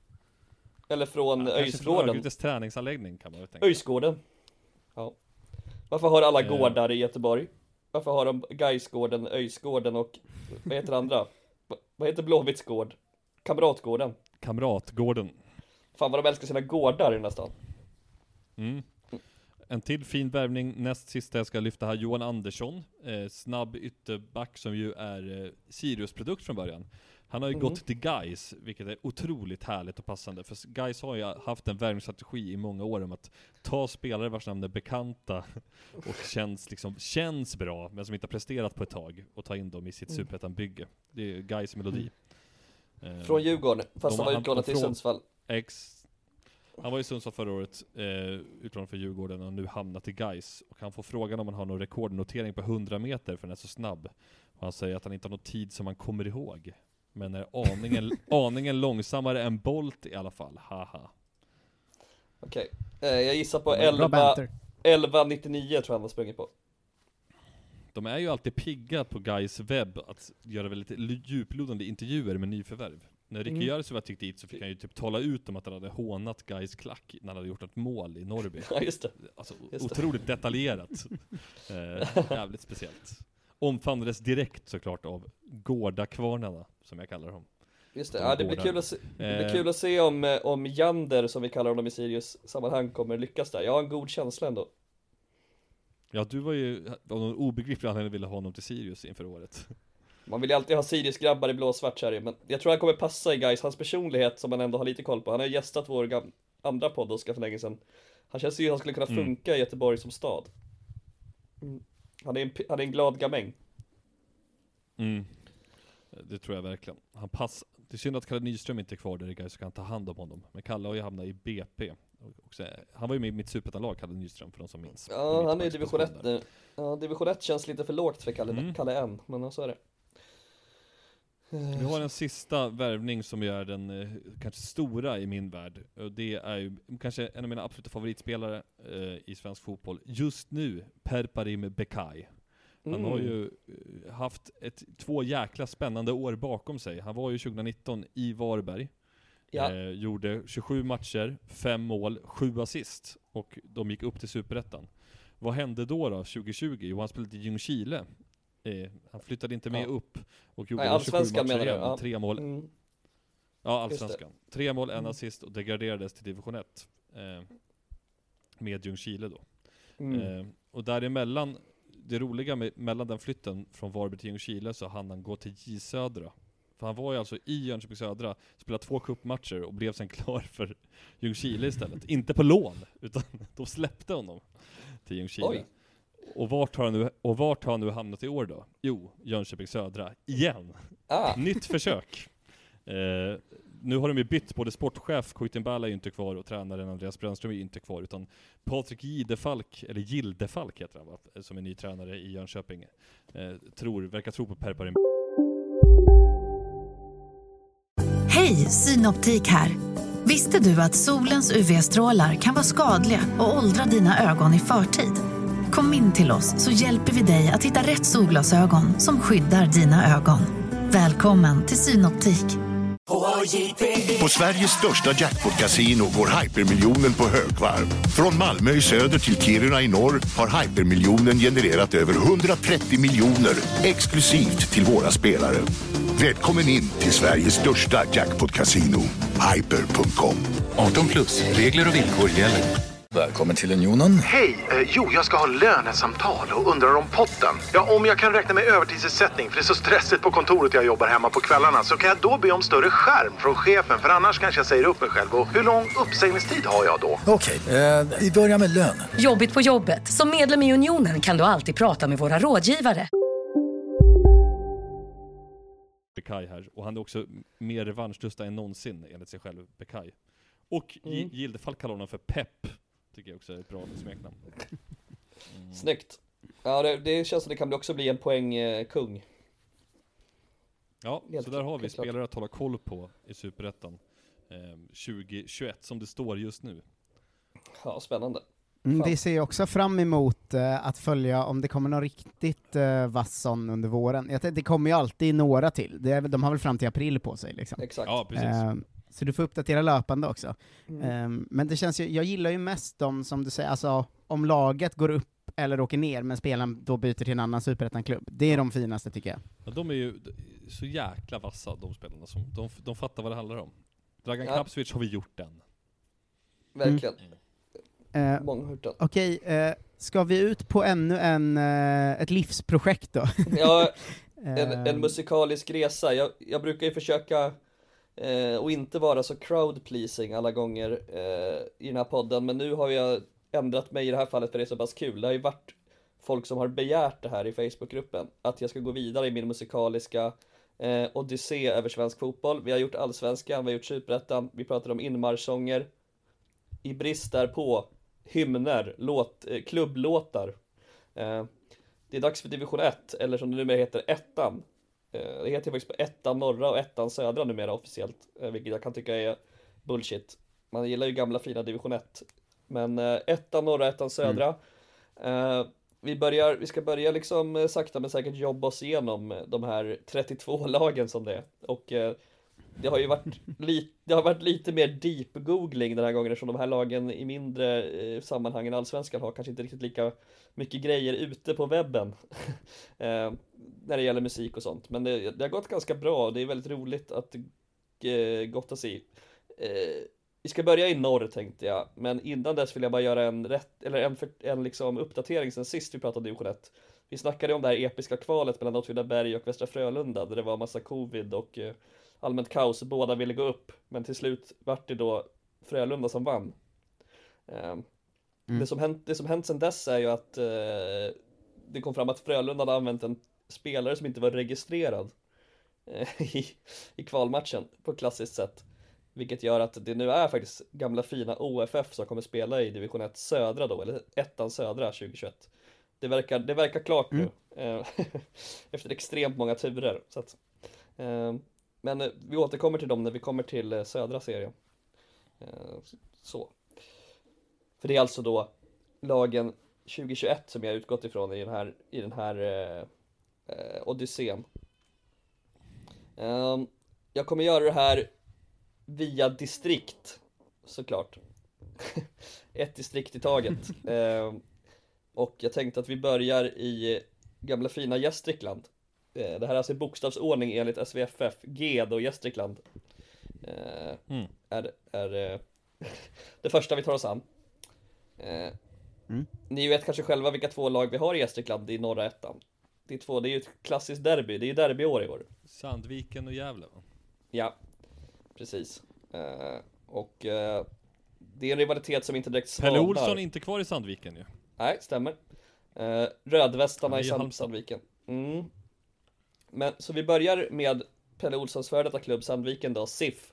Eller från
Ja,
Öjsgården.
Örgrytes träningsanläggning kan man väl tänka.
Öjsgården. Ja. Varför har alla
Eh.
gårdar i Göteborg? Varför har de Gaisgården, Öjsgården och vad heter andra? Va- Vad heter Blåvitts gård? Kamratgården.
Kamratgården.
Fan vad de älskar sina gårdar i den här stan.
Mm. En till fin värvning, näst sista jag ska lyfta här, Johan Andersson. Eh, snabb ytterback som ju är eh, Sirius-produkt från början. Han har ju
Mhm.
gått till Guys, vilket är otroligt härligt och passande. För Guys har ju haft en värvningsstrategi i många år om att ta spelare vars namn är bekanta och känns, liksom, känns bra, men som inte har presterat på ett tag, och ta in dem i sitt
Mm.
superettan-bygge. Det är Guys melodi. Eh,
Från Djurgården, fast
de
han var
har-
utlånad till Sundsvall.
Ex. Han var i Sundsvall förra året, eh, utlånad för Djurgården och nu hamnat i Gais. Och han får frågan om han har någon rekordnotering på 100 meter för den är så snabb. Och han säger att han inte har någon tid som han kommer ihåg. Men är aningen, <laughs> aningen långsammare än Bolt i alla fall, haha.
Okej. Eh, jag gissar på
Bra
11,
banter.
11.99 tror jag han har sprungit på.
De är ju alltid pigga på Gais webb att göra väldigt djuplodande intervjuer med nyförvärv. När Ricky
Mm.
Järvsö tyckt dit så fick han ju typ tala ut om att han hade hånat Gais klack när han hade gjort ett mål i Norrby. <laughs>
Ja just det.
Alltså
Just det.
otroligt detaljerat. <laughs> eh, jävligt speciellt. Omfamnades direkt såklart av Gårdakvarnarna, som jag kallar dem.
Just det.
De
Ja, det blir kul att se, det blir kul att se om, eh, om Jander, som vi kallar honom i Sirius sammanhang, kommer lyckas där. Jag har en god känsla ändå.
Ja, du var ju av någon obegriplig anledning ville ha honom till Sirius inför året.
Man vill ju alltid ha Sirius-grabbar i blåsvart så här, men jag tror han kommer passa i guys hans personlighet som man ändå har lite koll på. Han har gästat vår andra podd Oskar för länge sedan. Han känns ju som han skulle kunna
Mm.
funka i Göteborg som stad. Mm. Han är en, han är en glad gamäng.
Mm. Det tror jag verkligen. Han pass... Det är synd att Kalle Nyström inte är kvar där i Gais så kan ta hand om honom. Men Kalle har ju hamnat i BP. Också, han var ju med i mitt superettanlag, Kalle Nyström, för de som minns.
Ja, han är i division 1
där.
nu. Ja, division 1 känns lite för lågt för Kalle,
Mm.
Kalle N, men så är det.
Vi har en sista värvning som är den eh, kanske stora i min värld. Det är ju kanske en av mina absoluta favoritspelare eh, i svensk fotboll. Just nu, Perparim Bekay. Han
Mm.
har ju eh, haft ett, två jäkla spännande år bakom sig. Han var ju 2019 i Varberg.
Ja.
Eh, gjorde 27 matcher, 5 mål, 7 assist. Och de gick upp till Superettan. Vad hände då då, 2020? Jo, han spelade i Ljungskile. Eh, han flyttade inte med
Ja.
upp. Och gjorde
Nej,
då 27
allsvenskan
matcher igen,
Ja.
tre mål.
Mm.
Ja, allsvenskan. Tre mål, en
Mm.
assist och degraderades till division 1. Eh, med Ljungskile då.
Mm.
Eh, och däremellan, det roliga med, mellan den flytten från Varberg till Ljungskile så hann han gå till J Södra. För han var ju alltså i Jönköping Södra, spelade två cupmatcher och blev sen <laughs> klar för Ljungskile istället. Inte på lån, utan <laughs> de släppte honom till Ljungskile.
Oj.
Och vart, har han nu, och vart har han nu hamnat i år då? Jo, Jönköping Södra, igen!
Ah.
Nytt försök! <laughs> Eh, nu har de ju bytt, både sportchef Kuitenbala är ju inte kvar och tränaren Andreas Brännström är inte kvar, utan Patrik Gidefalk, eller Gildefalk heter han va, som är ny tränare i Jönköping, eh, tror, verkar tro på Per
Hej, Synoptik här. Visste du att solens UV-strålar kan vara skadliga och åldra dina ögon i förtid? Kom in till oss så hjälper vi dig att hitta rätt solglasögon som skyddar dina ögon. Välkommen till Synoptik.
På Sveriges största jackpot-kasino går hypermiljonen på högvarv. Från Malmö i söder till Kiruna i norr har hypermiljonen genererat över 130 miljoner exklusivt till våra spelare. Välkommen in till Sveriges största jackpot-kasino, hyper.com.
18 plus, regler och villkor gäller. Välkommen till Unionen.
Hej! Eh, jo, jag ska ha lönesamtal och undrar om potten. Ja, om jag kan räkna med övertidsersättning för det är så stressigt på kontoret jag jobbar hemma på kvällarna så kan jag då be om större skärm från chefen för annars kanske jag säger upp mig själv. Och hur lång uppsägningstid har jag då?
Okej, eh, vi börjar med lön.
Jobbigt på jobbet. Som medlem i Unionen kan du alltid prata med våra rådgivare.
Bekai här, och han är också mer revanschlusta än någonsin enligt sig själv, Bekai. Och
Mm.
Gildefalk kallar honom för Pep, tycker jag också är ett bra smeknamn. <laughs> Mm.
Snyggt. Ja, det, det känns som det kan också bli en poängkung.
Ja,
Helt
så där har vi
klart.
spelare att hålla koll på i Superettan. Eh, 2021, som det står just nu.
Ja, spännande.
Mm, vi ser ju också fram emot eh, att följa om det kommer någon riktigt uh, vass sån under våren. Jag tänkte, det kommer ju alltid några till, det de har väl fram till april på sig liksom.
Exakt.
Ja, precis.
Ehm, så du får uppdatera löpande också.
Mm.
Ehm, men det känns ju, jag gillar ju mest de som du säger, alltså om laget går upp eller åker ner, men spelaren då byter till en annan superettan-klubb. Det är de finaste tycker jag.
Ja, de är ju så jäkla vassa, de spelarna. Som, de, de fattar vad det handlar om. Dragan
Ja.
Knapsvic har vi gjort den.
Verkligen.
Eh,
Många har hört den.
Okej, eh, ska vi ut på ännu en, eh, ett livsprojekt då?
Ja, <laughs> en,
Ehm,
en musikalisk resa. Jag, jag brukar ju försöka eh, och inte vara så crowd pleasing alla gånger eh, i den här podden, men nu har jag ändrat mig i det här fallet för det är så pass kul. Det har ju varit folk som har begärt det här i Facebookgruppen, att jag ska gå vidare i min musikaliska eh, odyssé över svensk fotboll. Vi har gjort allsvenskan, vi har gjort superettan, vi pratade om inmarschsånger. I brist därpå, hymner, låt, eh, klubblåtar. Eh, det är dags för division 1, eller som det numera heter, ettan. Eh, Det heter faktiskt ettan norra och ettan södra numera officiellt, eh, vilket jag kan tycka är bullshit. Man gillar ju gamla fina division 1. Men eh, ettan norra, ettan södra. Eh, Vi, börjar, vi ska börja liksom sakta men säkert jobba oss igenom de här 32 lagen som det är. Och det har ju varit, li- det har varit lite mer deep-googling den här gången eftersom de här lagen i mindre eh, sammanhang än allsvenskan har kanske inte riktigt lika mycket grejer ute på webben <laughs> eh, när det gäller musik och sånt. Men det, det har gått ganska bra och det är väldigt roligt att eh, gotta se. Eh, vi ska börja i norr tänkte jag, men innan dess vill jag bara göra en, rätt, eller en, för, en liksom uppdatering sen sist vi pratade division 1. Vi snackade om det här episka kvalet mellan Åtvidaberg och Västra Frölunda där det var massa covid och eh, allmänt kaos. Båda ville gå upp, men till slut vart det då Frölunda som vann. Eh,
Mm.
det, som hänt, det som hänt sen dess är ju att eh, det kom fram att Frölunda hade använt en spelare som inte var registrerad eh, <laughs> i, i kvalmatchen på ett klassiskt sätt. Vilket gör att det nu är faktiskt gamla fina OFF som kommer spela i division 1 södra då, eller ettan södra 2021. Det verkar, det verkar klart nu, eh, <laughs> efter extremt många turer. Så att, eh, men eh, vi återkommer till dem när vi kommer till eh, södra serien. Eh, så. För det är alltså då lagen 2021 som jag utgått ifrån i den här, i den här eh, odyssén. Ehm, jag kommer göra det här via distrikt, såklart. <laughs> Ett distrikt i taget. <laughs> Ehm, och jag tänkte att vi börjar i gamla fina Gästrikland. Eh, det här är alltså i bokstavsordning enligt SVFF, G då Gästrikland. Eh,
Mm.
Är, är eh, <laughs> det första vi tar oss an. Eh,
Mm.
Ni vet kanske själva vilka två lag vi har i Gästrikland i norra ettan. Det är två, det är ju ett klassiskt derby, det är ju derbyår i år.
Sandviken och Gävle va?
Ja, precis. Och det är en rivalitet som inte direkt
Pelle
svalnar.
Olsson är inte kvar i Sandviken ju.
Nej, stämmer. Rödvästarna i
i
Sand-
Halmstad.
Sandviken. Mm. Men så vi börjar med Pelle Olssons före detta klubb Sandviken då, SIF.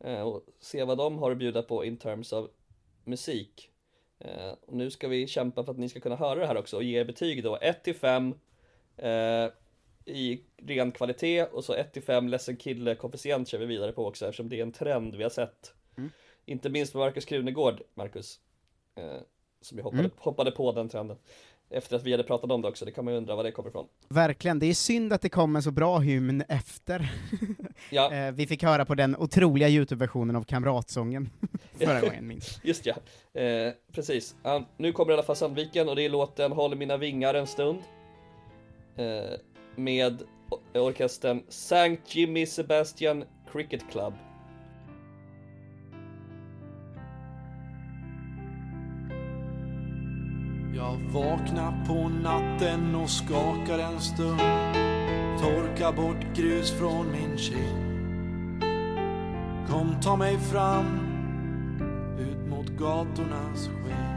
Eh, och se vad de har att bjuda på in terms av musik. Eh, och nu ska vi kämpa för att ni ska kunna höra det här också och ge betyg då 1 till 5 eh, i ren kvalitet och så 1 till 5 ledsen kille koefficient kör vi vidare på också eftersom det är en trend vi har sett.
Mm.
Inte minst med Marcus Krunegård, Marcus. Eh, som jag hoppade,
Mm.
hoppade på den trenden. Efter att vi hade pratat om det också, det kan man ju undra var det kommer ifrån.
Verkligen, det är synd att det kom en så bra hymn efter.
Ja. <laughs>
Eh, Vi fick höra på den otroliga Youtube-versionen av Kamratsången <laughs> förra gången, minst. <laughs>
Just ja, eh, precis. Nu kommer i alla fall Sandviken och det är låten Håll mina vingar en stund. Eh, med orkestern St. Jimmy Sebastian Cricket Club.
Vakna vaknar på natten och skakar en stund. Torkar bort grus från min kind. Kom ta mig fram ut mot gatornas sken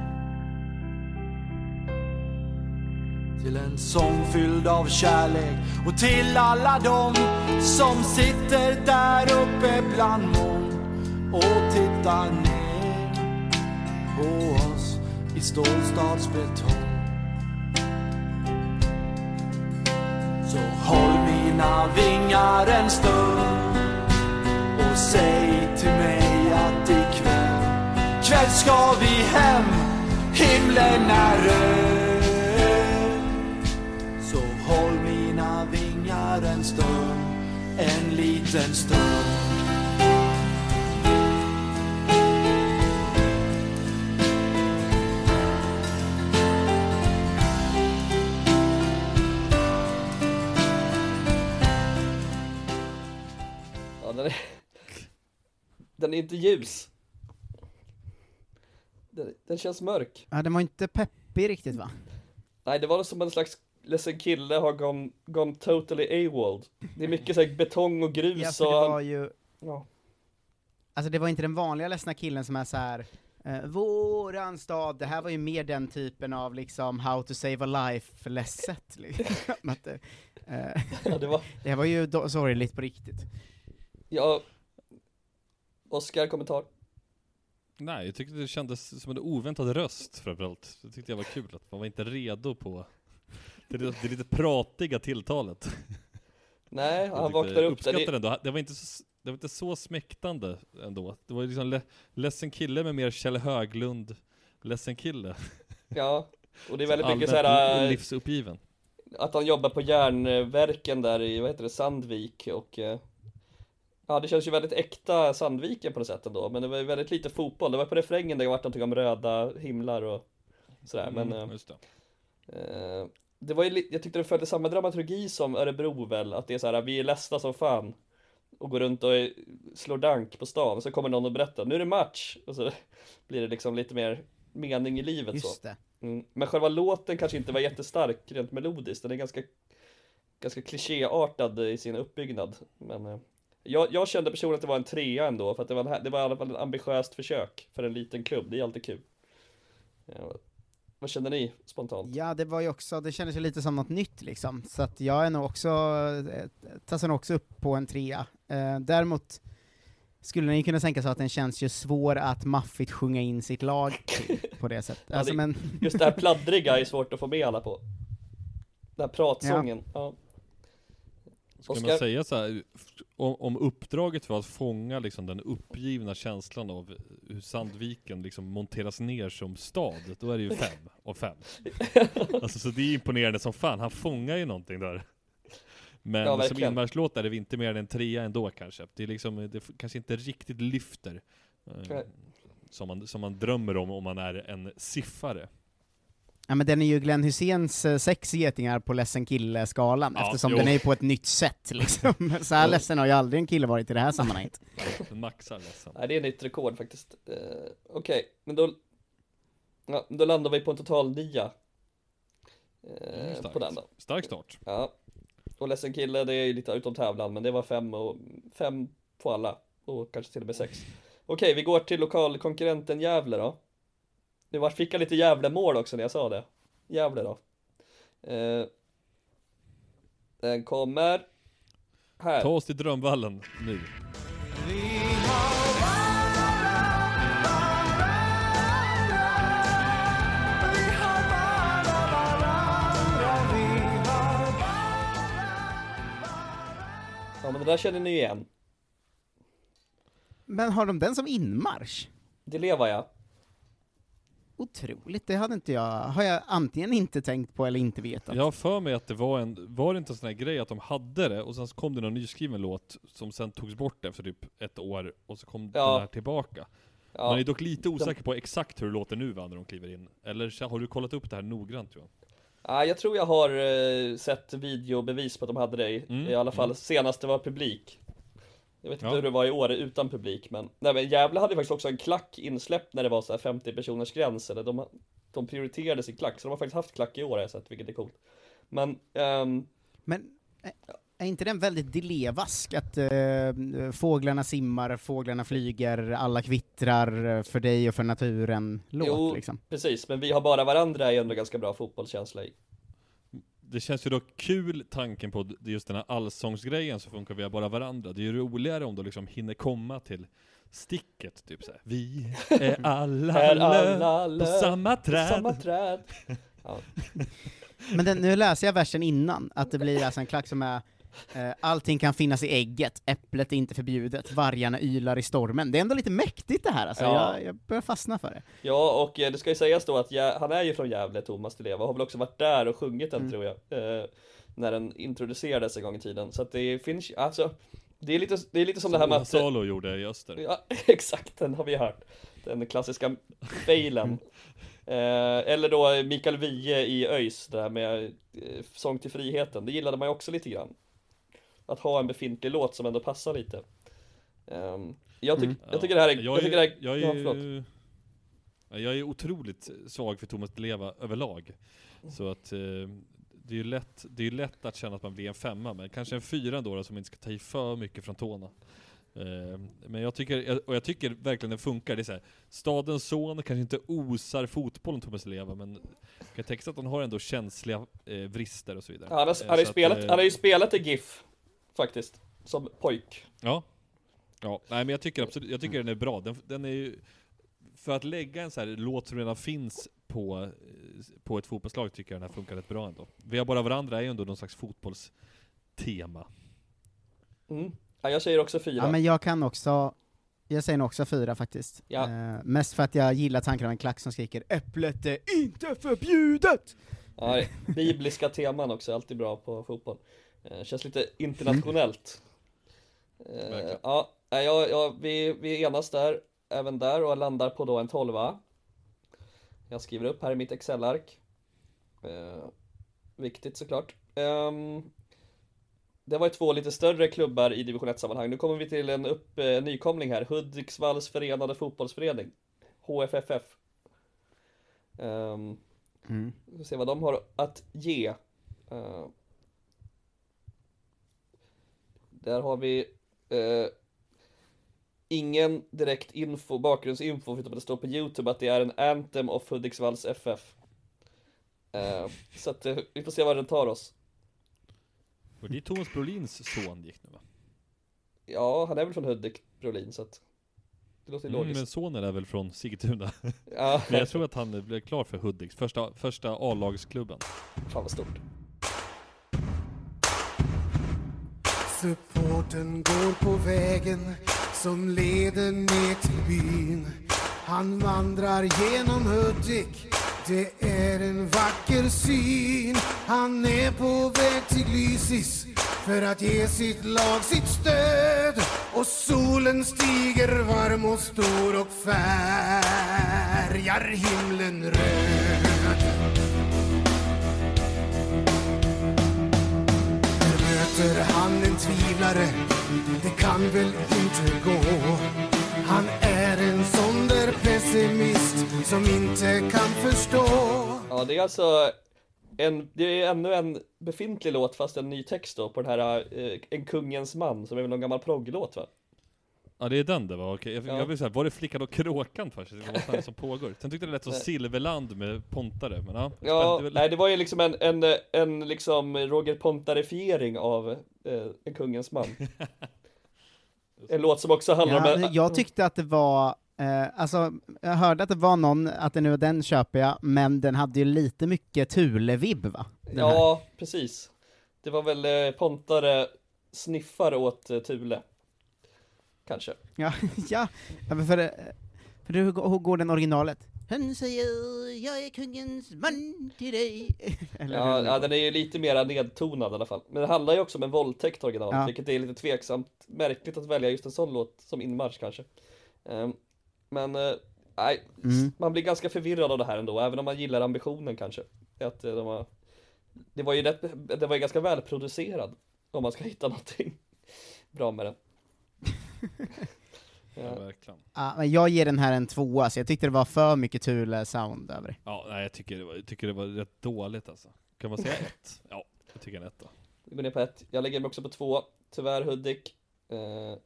Till en sång fylld av kärlek och till alla dem som sitter där uppe bland moln och tittar ner på oss i stålstadsbetong. Håll mina vingar en stund och säg till mig att ikväll, kväll ska vi hem, himlen är röd. Så håll mina vingar en stund, en liten stund.
Den är inte ljus. Den, den känns mörk.
Ja, den var inte peppig riktigt va?
Nej, det var som en slags ledsen kille har gone, gone totally AWOL. Det är mycket så här betong och grus
Ja, för
och...
det var ju...
Ja.
Alltså det var inte den vanliga ledsna killen som är så här. Eh, våran stad, det här var ju mer den typen av liksom how to save a life ledset liksom. <laughs> Att eh,
Ja, det var- <laughs>
det här var ju sorgligt på riktigt.
Ja... Oskar, kommentar?
Nej, jag tyckte det kändes som en oväntad röst framförallt. Det tyckte jag var kul, att man var inte redo på <laughs> det, det lite pratiga tilltalet.
Nej, han vaknar upp där. Det-
ändå. Det var inte så, det var inte så smäktande ändå. Det var liksom le, ledsen kille med mer Kjell Höglund, ledsen kille.
Ja, och det är väldigt <laughs> mycket
Allmänt
såhär...
o- livsuppgiven.
Att han jobbar på järnverken där i, vad heter det, Sandvik och... Ja, det känns ju väldigt äkta Sandviken på något sätt ändå, men det var ju väldigt lite fotboll. Det var på refrängen det var någonting om röda himlar och sådär, men...
Mm,
eh,
just det.
Eh, det var ju, jag tyckte det följde samma dramaturgi som Örebro väl, att det är så här, vi är ledsna som fan och går runt och slår dank på stan, så kommer någon och berättar, nu är det match! Och så <laughs> blir det liksom lite mer mening i livet
Just
så.
det.
Mm. Men själva låten kanske inte var jättestark rent melodiskt, den är ganska, ganska klichéartad i sin uppbyggnad. Men eh, jag, jag kände personligen att det var en trea ändå, för att det var, en, det var i alla fall ett ambitiöst försök för en liten klubb, det är alltid kul. Ja, vad känner ni spontant?
Ja, det var ju också, det kändes ju lite som något nytt liksom, så att jag är nog också, eh, tassar nog också upp på en trea. Eh, däremot skulle ni kunna tänka sig att den känns ju svår att maffigt sjunga in sitt lag på det sättet. <laughs>
Ja,
Alltså,
det,
men,
Just det här <laughs> pladdriga är svårt att få med alla på. Den här pratsången, ja.
Ska
Oskar?
man säga så här, om, om uppdraget var att fånga liksom den uppgivna känslan av hur Sandviken liksom monteras ner som stad, då är det ju fem av fem. <laughs> Alltså så det är imponerande som fan, han fångar ju någonting där. Men
Ja,
som inmarschlåt är det inte mer än en trea ändå kanske. Det är liksom, det kanske inte riktigt lyfter. eh. Som man, som man drömmer om om man är en siffare.
Ja men den är ju Glenn Hyséns eh, sex getingar på ledsen kille-skalan,
Ja,
eftersom
jo.
den är ju på ett nytt sätt <laughs> liksom. Så här ledsen har ju aldrig en kille varit i det här sammanhanget. <laughs>
Maxar ledsen.
Nej, det är nytt rekord faktiskt. Eh, Okej, men då, ja, då landar vi på en total nia.
Starkt.
på den då.
Stark start.
Ja. Och ledsen kille, det är ju lite utom tävlan, men det var fem och fem på alla. Och kanske till och med sex. Okej, vi går till lokalkonkurrenten Gävle då. Det var, fick jag lite Gävle-mål också när jag sa det. Gävle då. Eh, den kommer här.
Ta oss till drömvallen nu.
Ja, men det där känner ni igen.
Men har de den som inmarsch?
Det lever jag.
Otroligt, det hade inte jag, har jag antingen inte tänkt på eller inte vetat.
Jag har för mig att det var en, var det inte en sån här grej att de hade det, och sen så kom det någon nyskriven låt som sen togs bort efter typ ett år, och så kom
Ja.
den här tillbaka.
Ja.
Man är dock lite osäker på exakt hur det låter nu va, när de kliver in. Eller har du kollat upp det här noggrant Johan?
Ja, jag tror jag har eh, sett videobevis på att de hade det i,
Mm,
i alla fall
mm.
senast det var publik. Jag vet inte
Ja.
hur det var i år utan publik, men, nej, men Gävle hade faktiskt också en klack insläppt när det var så här 50 personers gräns, eller de, de prioriterade sin klack, så de har faktiskt haft klack i år har jag sett, vilket är coolt. Men, ehm,
Men är inte den väldigt dilevask? Att eh, fåglarna simmar, fåglarna flyger, alla kvittrar eh, för dig och för naturen låt
jo,
liksom.
precis, men vi har bara varandra är ändå ganska bra fotbollskänsla i.
Det känns ju dock kul tanken på just den här allsångsgrejen som funkar via bara varandra. Det är ju roligare om du liksom hinner komma till sticket, typ såhär. Vi <laughs> är alla,
Är
löv
alla
på
löv
samma
på
träd.
samma träd. <laughs> Ja.
Men den, nu läser jag versen innan, att det blir alltså en klack som är Allting kan finnas i ägget, äpplet är inte förbjudet, vargarna ylar i stormen. Det är ändå lite mäktigt det här alltså,
Ja.
jag, jag börjar fastna för det.
Ja, och eh, det ska ju sägas då att Gä- han är ju från Gävle, Thomas Di Leva, och har väl också varit där och sjungit den
Mm.
tror jag, eh, när den introducerades en gång i tiden. Så att det finns alltså, det är lite, det är lite som, det här med att...
Salo gjorde i Öster.
Ja, <laughs> exakt, den har vi hört. Den klassiska failen. <laughs> Eh, eller då Mikael Wiehe i ÖIS, det här med eh, Sång till friheten, det gillade man ju också lite grann. Att ha en befintlig låt som ändå passar lite. Ehm, jag, tyck,
Mm.
jag tycker det här är...
Jag
Jag
är,
tycker det här,
jag är,
ja, förlåt.
jag är otroligt svag för Thomas Leva överlag. Så att eh, det är ju lätt, det är ju lätt att känna att man blir en femma, men kanske en fyra ändå då, som inte ska ta i för mycket från tårna. Eh, men jag tycker, och jag tycker verkligen den funkar. Det är så här, stadens son kanske inte osar fotbollen Thomas Leva, men jag sig att han har ändå känsliga eh, vrister och så vidare.
Ja, han, har,
Eh,
han, har ju
att,
spelat,
eh,
han har ju spelat i GIF, faktiskt, som pojk.
Ja. Ja, nej men jag tycker absolut, jag tycker den är bra. Den, den är ju, för att lägga en så här låt som redan finns på, eh, på ett fotbollslag tycker jag den här funkar rätt bra ändå. Vi har bara varandra är ju ändå någon slags fotbollstema.
Mm. Ja, jag säger också fyra.
Ja men jag kan också, jag säger nog också fyra faktiskt.
Ja.
Eh, mest för att jag gillar tanken av en klack som skriker 'Äpplet är inte förbjudet!'
Ja, bibliska teman också, alltid bra på fotboll. Eh, känns lite internationellt. <laughs> Eh,
Verkligen.
ja, ja, ja, vi, vi enas där, även där, och landar på då en tolva. Jag skriver upp här i mitt Excel-ark. Eh, viktigt såklart. Ehm, det var ju två lite större klubbar i division 1-sammanhang. Nu kommer vi till en upp, eh, nykomling här. Hudiksvalls förenade fotbollsförening. HFFF. Um,
Mm.
vi får se vad de har att ge. Eh, där har vi eh, ingen direkt info, bakgrundsinfo, förutom att det står på Youtube att det är en Anthem of Hudiksvalls FF. Eh, så att eh, vi får se vad den tar oss.
Och det är Thomas Brolins son gick nu va?
Ja, han är väl från Hudik, Brolin, så att det låter
Mm,
logiskt.
men sonen är väl från Sigtuna? <laughs>
Ja.
men jag tror att han blev klar för Hudiks, första, första A-lagsklubben.
Fan vad stort.
Supporten går på vägen som leder ner till byn. Han vandrar genom Hudik, det är en vacker syn. Han är på väg till Lysis för att ge sitt lag sitt stöd. Och solen stiger varm och stor och färgar himlen röd. Tvivlare, det kan väl inte gå. Han är en sån där pessimist som inte kan förstå.
Ja, det är alltså en, det är ännu en befintlig låt fast en ny text då på den här eh, En kungens man som är väl någon gammal progglåt va?
Ja det är den det var, okej. Jag,
Ja.
jag vill säga, var det Flickan och Kråkan först? Det var vad som pågår. Sen tyckte jag det lät som. Silverland med Pontare, men ja.
Ja,
det är
nej det var ju liksom en, en, en liksom Roger Pontarifiering av eh, En kungens man <laughs> En låt som också handlar om
Ja,
en,
jag tyckte att det var, eh, alltså, jag hörde att det var någon, att det nu var den köper jag, men den hade ju lite mycket Thule-vibb va? Den här.
Ja, precis Det var väl eh, Pontare sniffar åt eh, Thule Kanske
Ja, <laughs> ja, för, eh, för hur, går- hur går den originalet? Han säger jag är kungens man till dig. <laughs> Eller
Ja, ja, den är ju lite mer nedtonad i alla fall. Men det handlar ju också om en våldtäkt original,
Ja.
vilket är lite tveksamt, märkligt att välja just en sån låt som inmarsch kanske. Ehm, men, eh, nej,
Mm.
man blir ganska förvirrad av det här ändå, även om man gillar ambitionen kanske. Att eh, de har, det var ju rätt, det var ju ganska välproducerad, om man ska <laughs> hitta någonting bra med den. <laughs>
Ja, verkligen.
Ja, men jag ger den här en tvåa, så jag tyckte det var för mycket Thule-sound över det.
Ja, nej jag tycker det var, jag tycker det var rätt dåligt alltså. Kan man säga ett? <laughs> Ja, jag tycker en etta.
Vi går ner på ett. Jag lägger mig också på två. Tyvärr Hudik. Eh,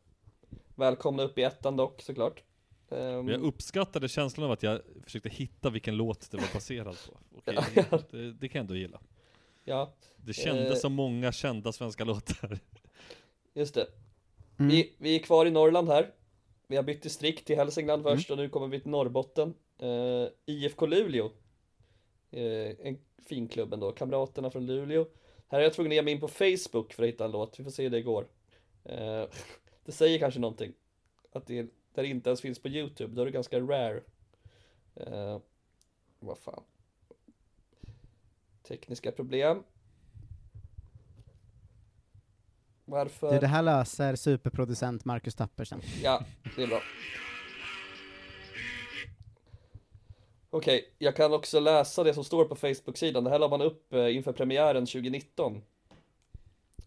välkomna upp i ettan dock såklart.
Men jag uppskattade känslan av att jag försökte hitta vilken låt det var baserad på. <laughs>
Ja.
det, det kan jag ändå gilla.
Ja.
Det kändes
Eh,
som många kända svenska låtar.
Just det.
Mm.
Vi, vi är kvar i Norrland här. Vi har bytt distrikt till Hälsingland
Mm.
först och nu kommer vi till Norrbotten. Eh, IFK Luleå. Eh, en fin klubb ändå. Kamraterna från Luleå. Här är jag tvungen att ge mig in på Facebook för att hitta en låt. Vi får se hur det går. Eh, <laughs> det säger kanske någonting. Att det, där det inte ens finns på YouTube. Då är det ganska rare. Vad fan. Tekniska problem. Varför?
Du, det här löser superproducent Marcus Tapper sen.
Ja, det är bra. Okej, jag kan också läsa det som står på Facebook-sidan. Det här la man upp eh, inför premiären 2019.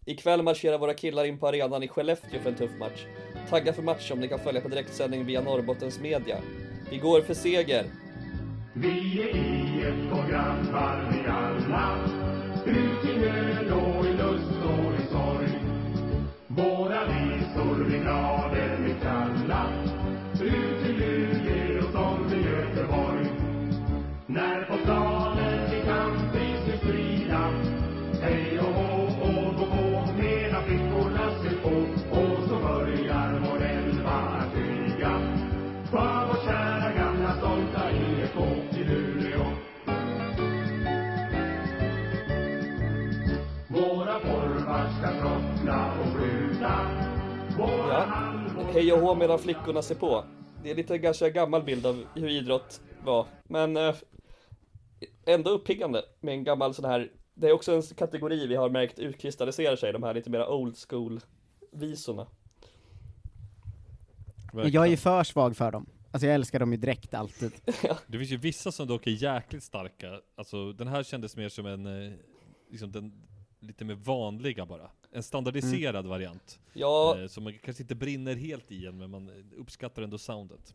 Ikväll marscherar våra killar in på arenan i Skellefteå för en tuff match. Tagga för match som ni kan följa på direktsändning via Norrbottens media. Vi går för seger.
Vi är IFK-grabbar vi alla Ut i nöd och hej och hå medan flickorna ser på.
Det är lite ganska gammal bild av hur idrott var, men eh, ändå uppiggande med en gammal sån här, det är också en kategori vi har märkt utkristalliserar sig, de här lite mera old school visorna.
Jag är ju för svag för dem. Alltså jag älskar dem ju direkt alltid. <laughs>
Det finns ju vissa som dock är jäkligt starka. Alltså den här kändes mer som en, eh, liksom den lite mer vanliga bara. En standardiserad variant.
Ja.
Eh, Som man kanske inte brinner helt i en, men man uppskattar ändå soundet.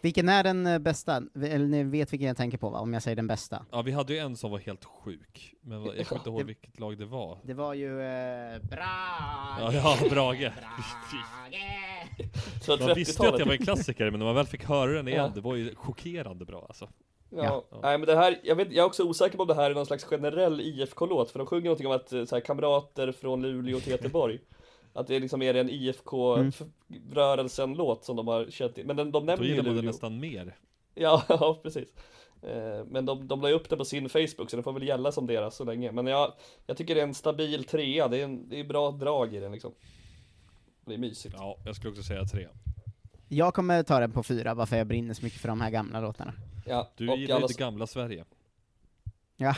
Vilken är den eh, bästa? Eller ni vet vilken jag tänker på va? Om jag säger den bästa.
Ja, vi hade ju en som var helt sjuk. Men jag kommer inte ihåg
Det-
vilket lag det var.
Det var ju eh, Brage!
Ja, ja Brage.
Så
Man visste ju att
30-talet.
jag var en klassiker, men när man väl fick höra den igen,
Ja.
det var ju chockerande bra alltså.
Ja. Nej men det här, jag, vet, jag är också osäker på om det här är någon slags generell IFK-låt, för de sjunger någonting om att så här, kamrater från Luleå till Göteborg. <laughs> Att det liksom är en
Mm.
IFK-rörelsen-låt som de har känt till. Men den, de
Då
nämner ju
gillar man det
Luleå.
nästan mer.
Ja, <laughs> ja precis. Eh, Men de, de la ju upp det på sin Facebook så det får väl gälla som deras så länge. Men jag, jag tycker det är en stabil trea, det är, en, det är bra drag i den liksom. Det är mysigt.
Ja, jag skulle också säga tre.
Jag kommer ta den på fyra, bara för jag brinner så mycket för de här gamla låtarna.
Ja,
Du
och
gillar ju
alla
det gamla Sverige.
Ja.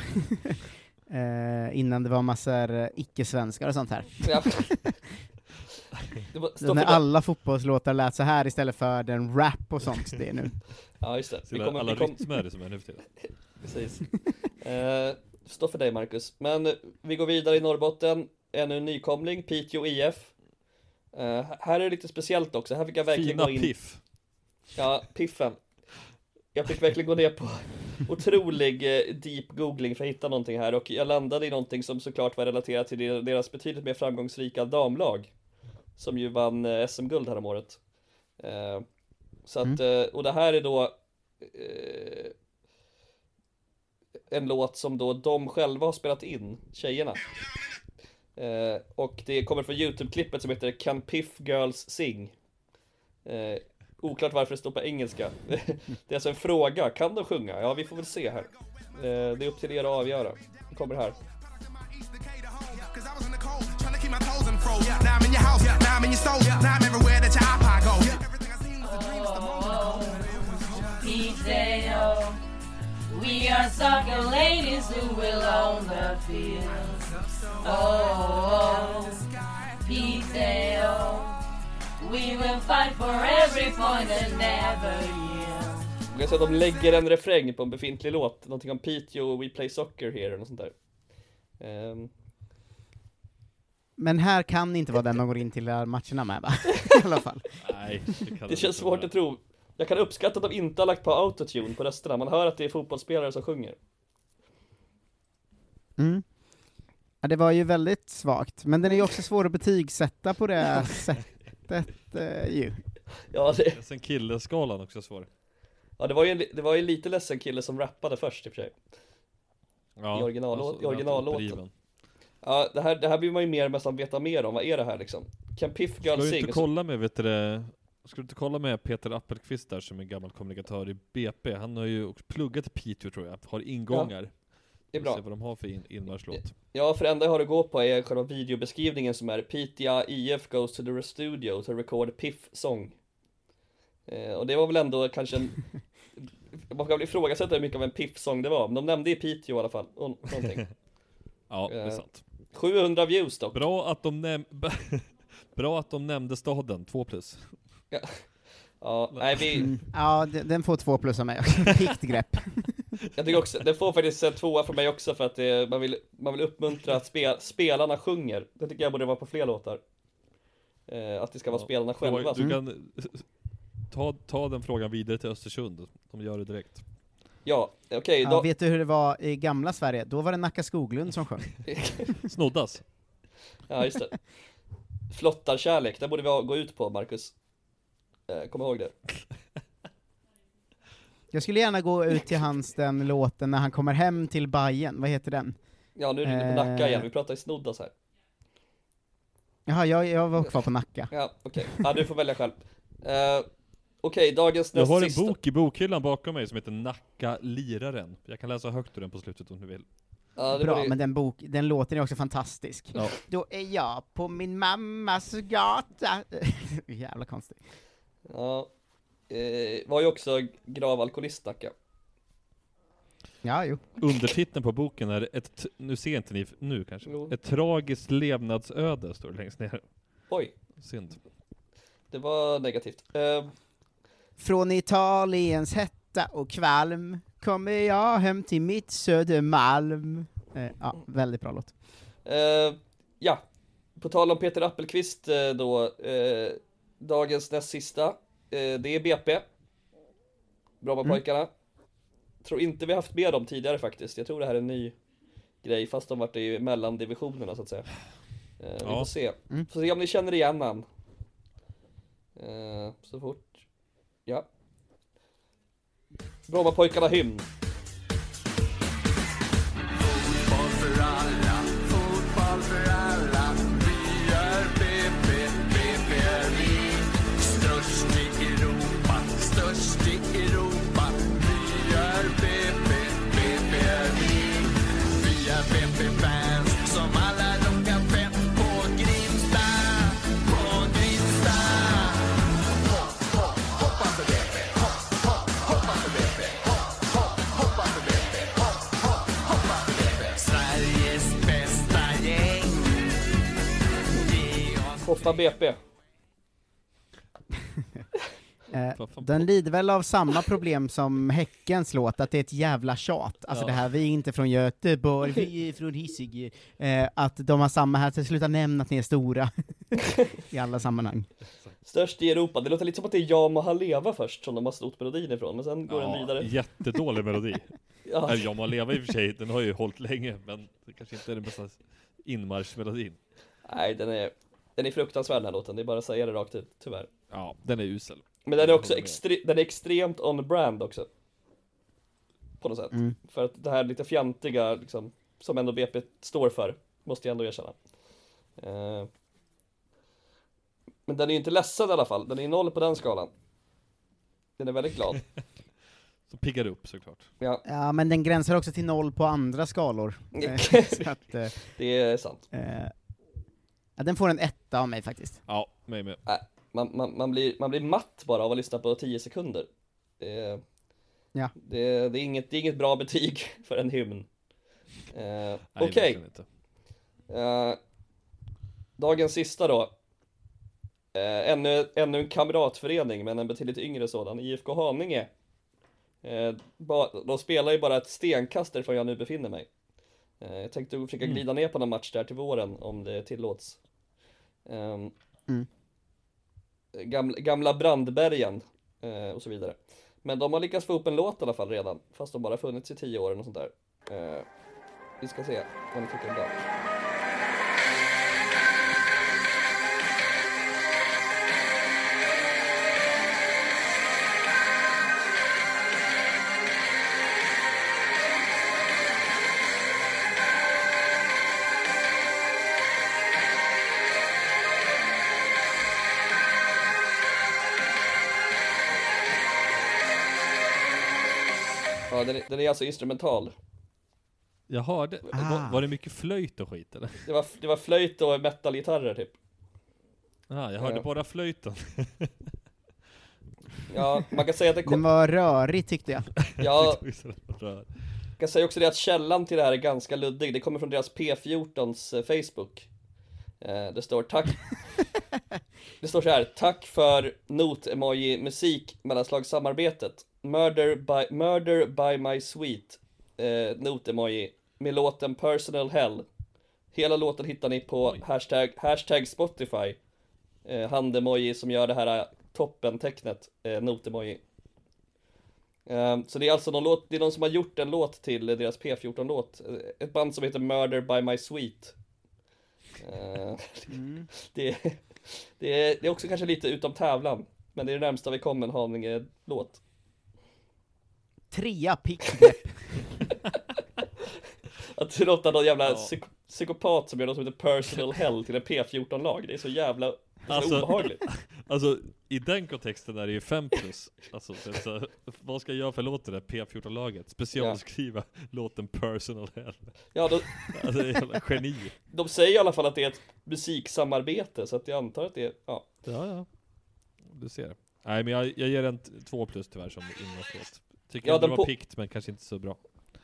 <laughs> eh, innan det var massor icke-svenskar och sånt här.
Ja. <laughs>
När alla fotbollslåtar lät så här istället för den rap och sånt det är nu. <laughs>
Ja just det.
Så alla
vi kom-
rytmer det som är nu för tiden.
Precis. Eh, står för dig Marcus. Men vi går vidare i Norrbotten. Ännu en nykomling, Piteå IF. Eh, här är det lite speciellt också, här fick jag verkligen
Fina
gå in
piff.
Ja, piffen. Jag fick verkligen gå ner på <laughs> otrolig eh, deep googling för att hitta någonting här. Och jag landade i någonting som såklart var relaterat till der- deras betydligt mer framgångsrika damlag Som ju vann eh, SM-guld häromåret. Eh, Så att, eh, och det här är då eh, En låt som då de själva har spelat in, tjejerna eh, Och det kommer från Youtube-klippet som heter Can Piff Girls Sing? Eh, Oklart varför det står på engelska. <laughs> Det är alltså en fråga, kan de sjunga? Ja vi får väl se här. Eh, Det är upp till er att avgöra. Det kommer här.
We are soccer ladies who will own the field. Oh, P.J.O. We will fight for every point and never yield.
Jag säga att de lägger en refräng på en befintlig låt Någonting om Piteå We Play Soccer Here eller något sånt där Ehm,
Men här kan inte vara den man går in till matcherna med va? <laughs> I alla fall.
Nej,
Det känns svårt att tro Jag kan uppskatta att de inte har lagt på autotune på rösterna Man hör att det är fotbollsspelare som sjunger
Mm. Ja, det var ju väldigt svagt, men den är ju också svår att betygsätta på det <laughs> sättet eh, ju.
Ja, det...
Sen killeskalan också svår.
Ja det var ju en, det var ju en lite ledsen kille som rappade först i och för sig
Ja,
I
alltså,
i originallåten
driven.
Ja det här, det här blir man ju mer nästan veta mer om, vad är det här liksom? Can Piff
Ska
Girl
du
Sing?
inte kolla med, vet du det, Ska du inte kolla med Peter Appelqvist där som är gammal kommunikatör i BP? Han har ju också pluggat i Piteå tror jag, har ingångar.
Det är bra.
Se vad de har för in, inmarschlåt.
Ja, för det enda jag har att gå på är själva videobeskrivningen som är Piteå IF goes to the studio to record Piff song. Eh, och det var väl ändå kanske en... <laughs> Man kan väl ifrågasätta hur mycket av en Piff-sång det var, men de nämnde i Piteå i alla fall, och någonting. <laughs>
Ja, det är
Eh,
sant.
700 views dock.
Bra att de näm <laughs> Bra att de nämnde staden, två plus.
Ja, ja nej vi...
Mm. Ja, de- den får två plus av mig. Piggt grepp.
Jag tycker också, det får faktiskt en tvåa för mig också för att det, man, vill, man vill uppmuntra att spel, spelarna sjunger. Det tycker jag borde vara på fler låtar. Eh, att det ska vara spelarna själva.
Du kan ta, ta den frågan vidare till Östersund, de gör det direkt.
Ja, okej
Ja,
då...
vet du hur det var i gamla Sverige? Då var det Nacka Skoglund som sjöng. <laughs>
Snoddas.
Ja, just det. Flottarkärlek, det borde vi gå ut på, Marcus. Eh, kom ihåg det.
Jag skulle gärna gå ut till hans den låten när han kommer hem till Bajen. vad heter den?
Ja, nu är du inne på Nacka
Eh.
igen, vi pratar i snoddas här.
Jaha, jag, jag var kvar på Nacka.
Ja, okej. Ja, du får välja själv. Eh, okej, dagens
Jag
näst
har en
sista.
bok i bokhyllan bakom mig som heter Nacka liraren. Jag kan läsa högt ur den på slutet om du vill.
Ja, det
Bra, men den, bok, den låten är också fantastisk.
Ja.
Då är jag på min mammas gata. <laughs> Jävla konstigt.
Ja, eh, var ju också grav alkoholist Nacka.
Ja, jo.
Undertiteln på boken är ett, nu ser inte ni nu kanske,
Jo.
ett tragiskt levnadsöde står det längst ner.
Oj,
Synd.
det var negativt. Eh,
Från Italiens hetta och kvalm kommer jag hem till mitt Södermalm. Eh, ja, väldigt bra låt.
Eh, ja, på tal om Peter Appelqvist eh, då, eh, dagens näst sista, det är BP. Brommapojkarna. Tror inte vi haft med dem tidigare faktiskt, jag tror det här är en ny grej fast de varit i mellandivisionerna så att säga. Eh, vi
Ja.
får se.
Mm.
Får se om ni känner igen han. Eh, så fort. Ja. Brommapojkarna hymn.
BP. <laughs>
Eh, den lider väl av samma problem som Häckens låt, att det är ett jävla tjat. Alltså
Ja.
det här, vi är inte från Göteborg, vi är från Hisingen. Eh, att de har samma här, så sluta nämna att ni är stora. <laughs> I alla sammanhang.
Störst i Europa. Det låter lite som att det är Jag må ha leva först som de har snott melodin ifrån, men sen går den vidare.
Jättedålig melodi. <laughs>
Ja.
ja. Jag må leva i och för sig, den har ju hållit länge, men det kanske inte är den bästa inmarschmelodin.
Nej, den är, den är fruktansvärd den här låten, det är bara att säga det rakt ut, tyvärr.
Ja, den är usel.
Men den är också extre- den är extremt on brand också. På något sätt.
Mm.
För att det här lite fjantiga, liksom, som ändå BP står för, måste jag ändå erkänna. Eh, Men den är ju inte ledsen i alla fall, den är noll på den skalan. Den är väldigt glad. <laughs>
Så piggar det upp såklart.
Ja,
Ja, men den gränsar också till noll på andra skalor. <laughs> Eh, att, eh,
det är sant.
eh, ja, den får en etta av mig faktiskt.
Ja, mig med.
Nej, man, man, man, blir, man blir matt bara av att lyssna på 10 sekunder. Det,
Ja.
det, det, är inget, det är inget bra betyg <laughs> för en hymn. Eh,
Nej,
Okej,
inte.
Eh, dagens sista då. Eh, ännu, ännu en kamratförening, men en betydligt yngre sådan. IFK Haninge. Eh, ba, de spelar ju bara ett stenkast ifrån jag nu befinner mig. Eh, jag tänkte försöka
Mm.
glida ner på någon match där till våren, om det tillåts. Ehm,
Mm.
gamla, gamla Brandbergen eh, och så vidare. Men de har lyckats få upp en låt i alla fall redan, fast de bara funnits i tio år och sånt där. Eh, vi ska se vad ni tycker om det. Ja, den är, den är alltså instrumental.
Jag hörde,
Ah.
var, var det mycket flöjt och skit eller?
Det var, det var flöjt och metalgitarrer typ.
Ah, jag hörde
Ja.
bara flöjten. <laughs>
Ja, man kan säga att det
Den
kom,
var rörig tyckte jag. <laughs>
ja, jag kan säga också det att källan till det här är ganska luddig. Det kommer från deras P14s eh, Facebook. Eh, Det står tack Det står så här, tack för not-emoji musik mellanslagssamarbetet. Murder by, murder by my sweet eh, not-emoji med låten personal hell. Hela låten hittar ni på hashtag, hashtag Spotify. Eh, hand-emoji som gör det här eh, toppen-tecknet, eh, not-emoji. Eh, så det är alltså någon låt, det är någon som har gjort en låt till deras P14-låt. Eh, Ett band som heter Murder by my sweet. Eh, <laughs> det, det, är, det är också kanske lite utom tävlan, men det är det närmsta vi kommer en Haninge-låt.
Trea pick <laughs>
Att låta någon jävla
Ja.
psyk- psykopat som gör något som heter personal hell till en P14-lag, det är så jävla
Alltså-
obehagligt. <laughs>
Alltså, i den kontexten är det ju 5 plus. Alltså, så, så, vad ska jag göra för låt det P14-laget? Specialskriva låten Personal Hell.
Ja, då,
Alltså, det är jävla geni. <laughs>
de säger i alla fall att det är ett musiksamarbete, så att jag antar att det är, ja.
Ja, ja. Du ser. Nej, men jag, jag ger en 2 plus tyvärr som ingångslåt. Tycker
Ja,
ja, det
den
var
på-
pikt, men kanske inte så bra.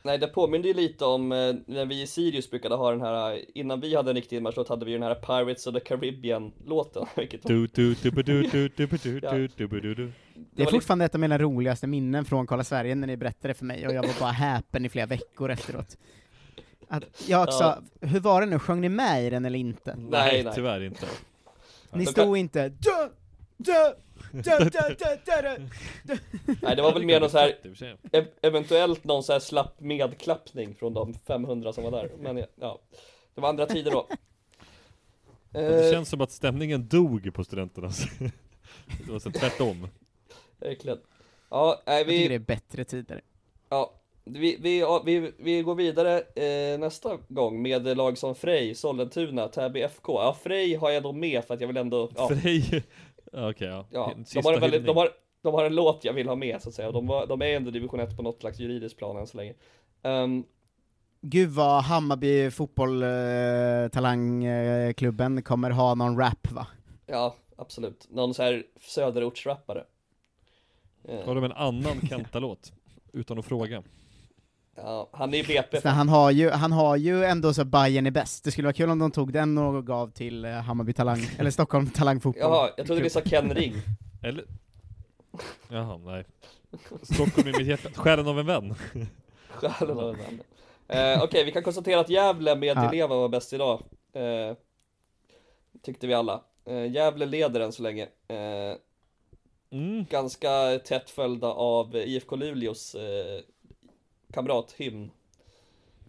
Nej, det påminner ju lite om eh, när vi i Sirius brukade ha den här, innan vi hade en riktig inmarschlåt hade vi den här Pirates of the Caribbean-låten, Ja.
Det är fortfarande ett av mina roligaste minnen från Kolla Sverige när ni berättade för mig, och jag var bara häpen i flera veckor efteråt. Att jag också, hur var det nu, sjöng ni med i den eller inte?
Nej, nej.
tyvärr inte.
Ni stod inte dö, dö,
Nej, det var väl mer någon så här, ev- eventuellt någon så här slapp medklappning från de 500 som var där, men ja, det var andra tider då. <laughs>
Det
Eh,
känns som att stämningen dog på studenternas. <laughs> Det var så tvärtom.
Verkligen. Ja, nej,
Jag tycker det
vi,
är bättre tider.
ja, vi, vi, ja, vi, vi går vidare eh, nästa gång med lag som Frej, Sollentuna, Täby FK. Ja, Frej har jag då med för att jag vill ändå, ja,
Frej. Ja, Okej, ja.
ja
En
de, har en väldigt, de, har, de har en låt jag vill ha med så att säga, de, var, de är ändå division 1 på något slags juridiskt plan än så länge. Ehm,
Gud vad Hammarby fotboll, eh, talangklubben kommer ha någon rap va?
ja, absolut. Någon så här söderortsrappare. Eh,
Har de en annan <laughs> Kenta-låt? Utan att fråga.
Ja, han är ju BP.
Så han, har ju, han har ju ändå så Bayern är bäst. Det skulle vara kul om de tog den och gav till eh, Hammarby Talang, <laughs> eller Stockholm Talang Fotboll.
Jaha, jag trodde ni sa Ken Ring.
Eller? Jaha, nej. Stockholm i mitt hjärta. Själen av en vän. <laughs>
Själen av en vän. Eh, Okej, vi kan konstatera att Gävle med
Ja.
Leva var bäst idag. Eh, tyckte vi alla. Eh, Gävle leder än så länge. Eh, Ganska tätt följda av IFK Luleås eh, kamrathymn.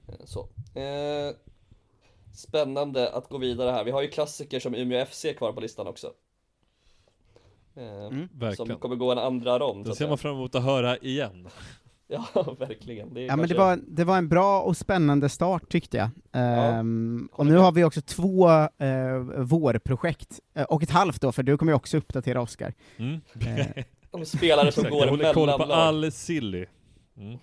Eh, så. Eh, spännande att gå vidare här. Vi har ju klassiker som Umeå FC kvar på listan också. Eh, som
Verkligen.
kommer gå en andra rond. att
ser man fram emot att höra igen. <laughs>
Ja, verkligen. Det
Ja men det
kanske-
var, det var en bra och spännande start tyckte jag. Ehm, och nu har vi också två eh, vårprojekt, eh, och ett halvt då, för du kommer ju också uppdatera Oscar.
Mm.
Eh, <laughs>
De spelare som går
jag håller koll på all silly. Mm.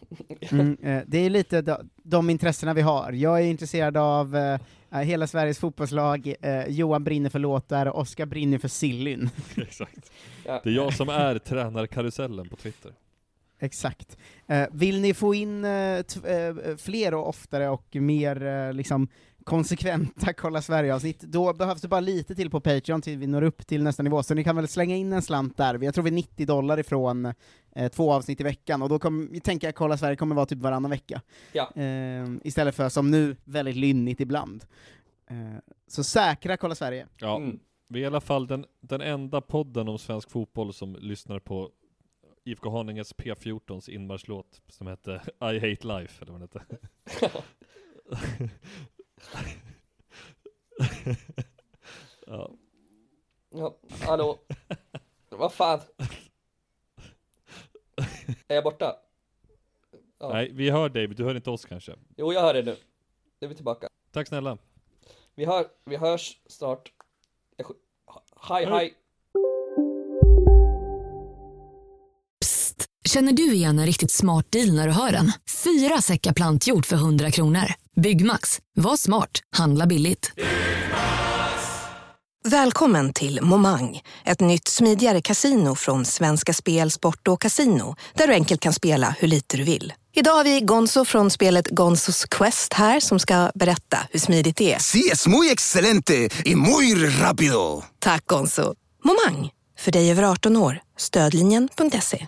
Mm, eh, det är lite de, de intressena vi har. Jag är intresserad av eh, eh, hela Sveriges fotbollslag, eh, Johan brinner för låtar, Oskar brinner för sillyn. <laughs>
Exakt. Det är jag som är tränarkarusellen på Twitter.
Exakt. Eh, vill ni få in eh, t- eh, fler och oftare och mer eh, liksom konsekventa Kolla Sverige-avsnitt, då behövs det bara lite till på Patreon till vi når upp till nästa nivå, så ni kan väl slänga in en slant där. Jag tror vi är 90 dollar ifrån eh, två avsnitt i veckan, och då kommer, tänker jag Kolla Sverige kommer vara typ varannan vecka.
Ja.
Eh, istället för som nu, väldigt lynnigt ibland. Eh, så säkra Kolla Sverige.
Ja,
Mm.
vi är i alla fall den, den enda podden om svensk fotboll som lyssnar på IFK Haninges P14s inmarschlåt som hette I Hate Life, eller vad den hette. <laughs> <laughs> ja.
Ja, hallå? Vad fan? Är jag borta? Ja.
Nej, vi hör dig, men du hör inte oss kanske.
Jo, jag hör det nu. Nu är vi tillbaka.
Tack snälla.
Vi, hör, vi hörs snart. Hej, hej!
Känner du igen en riktigt smart deal när du hör den? Fyra säckar plantjord för 100 kronor. Byggmax. Var smart. Handla billigt.
Välkommen till Momang, ett nytt smidigare kasino från Svenska Spel, Sport och Casino, där du enkelt kan spela hur lite du vill. Idag har vi Gonzo från spelet Gonzos Quest här som ska berätta hur smidigt det är.
Sí, es muy excelente y muy rápido.
Tack Gonzo! Momang, för dig över 18 år. Stödlinjen.se.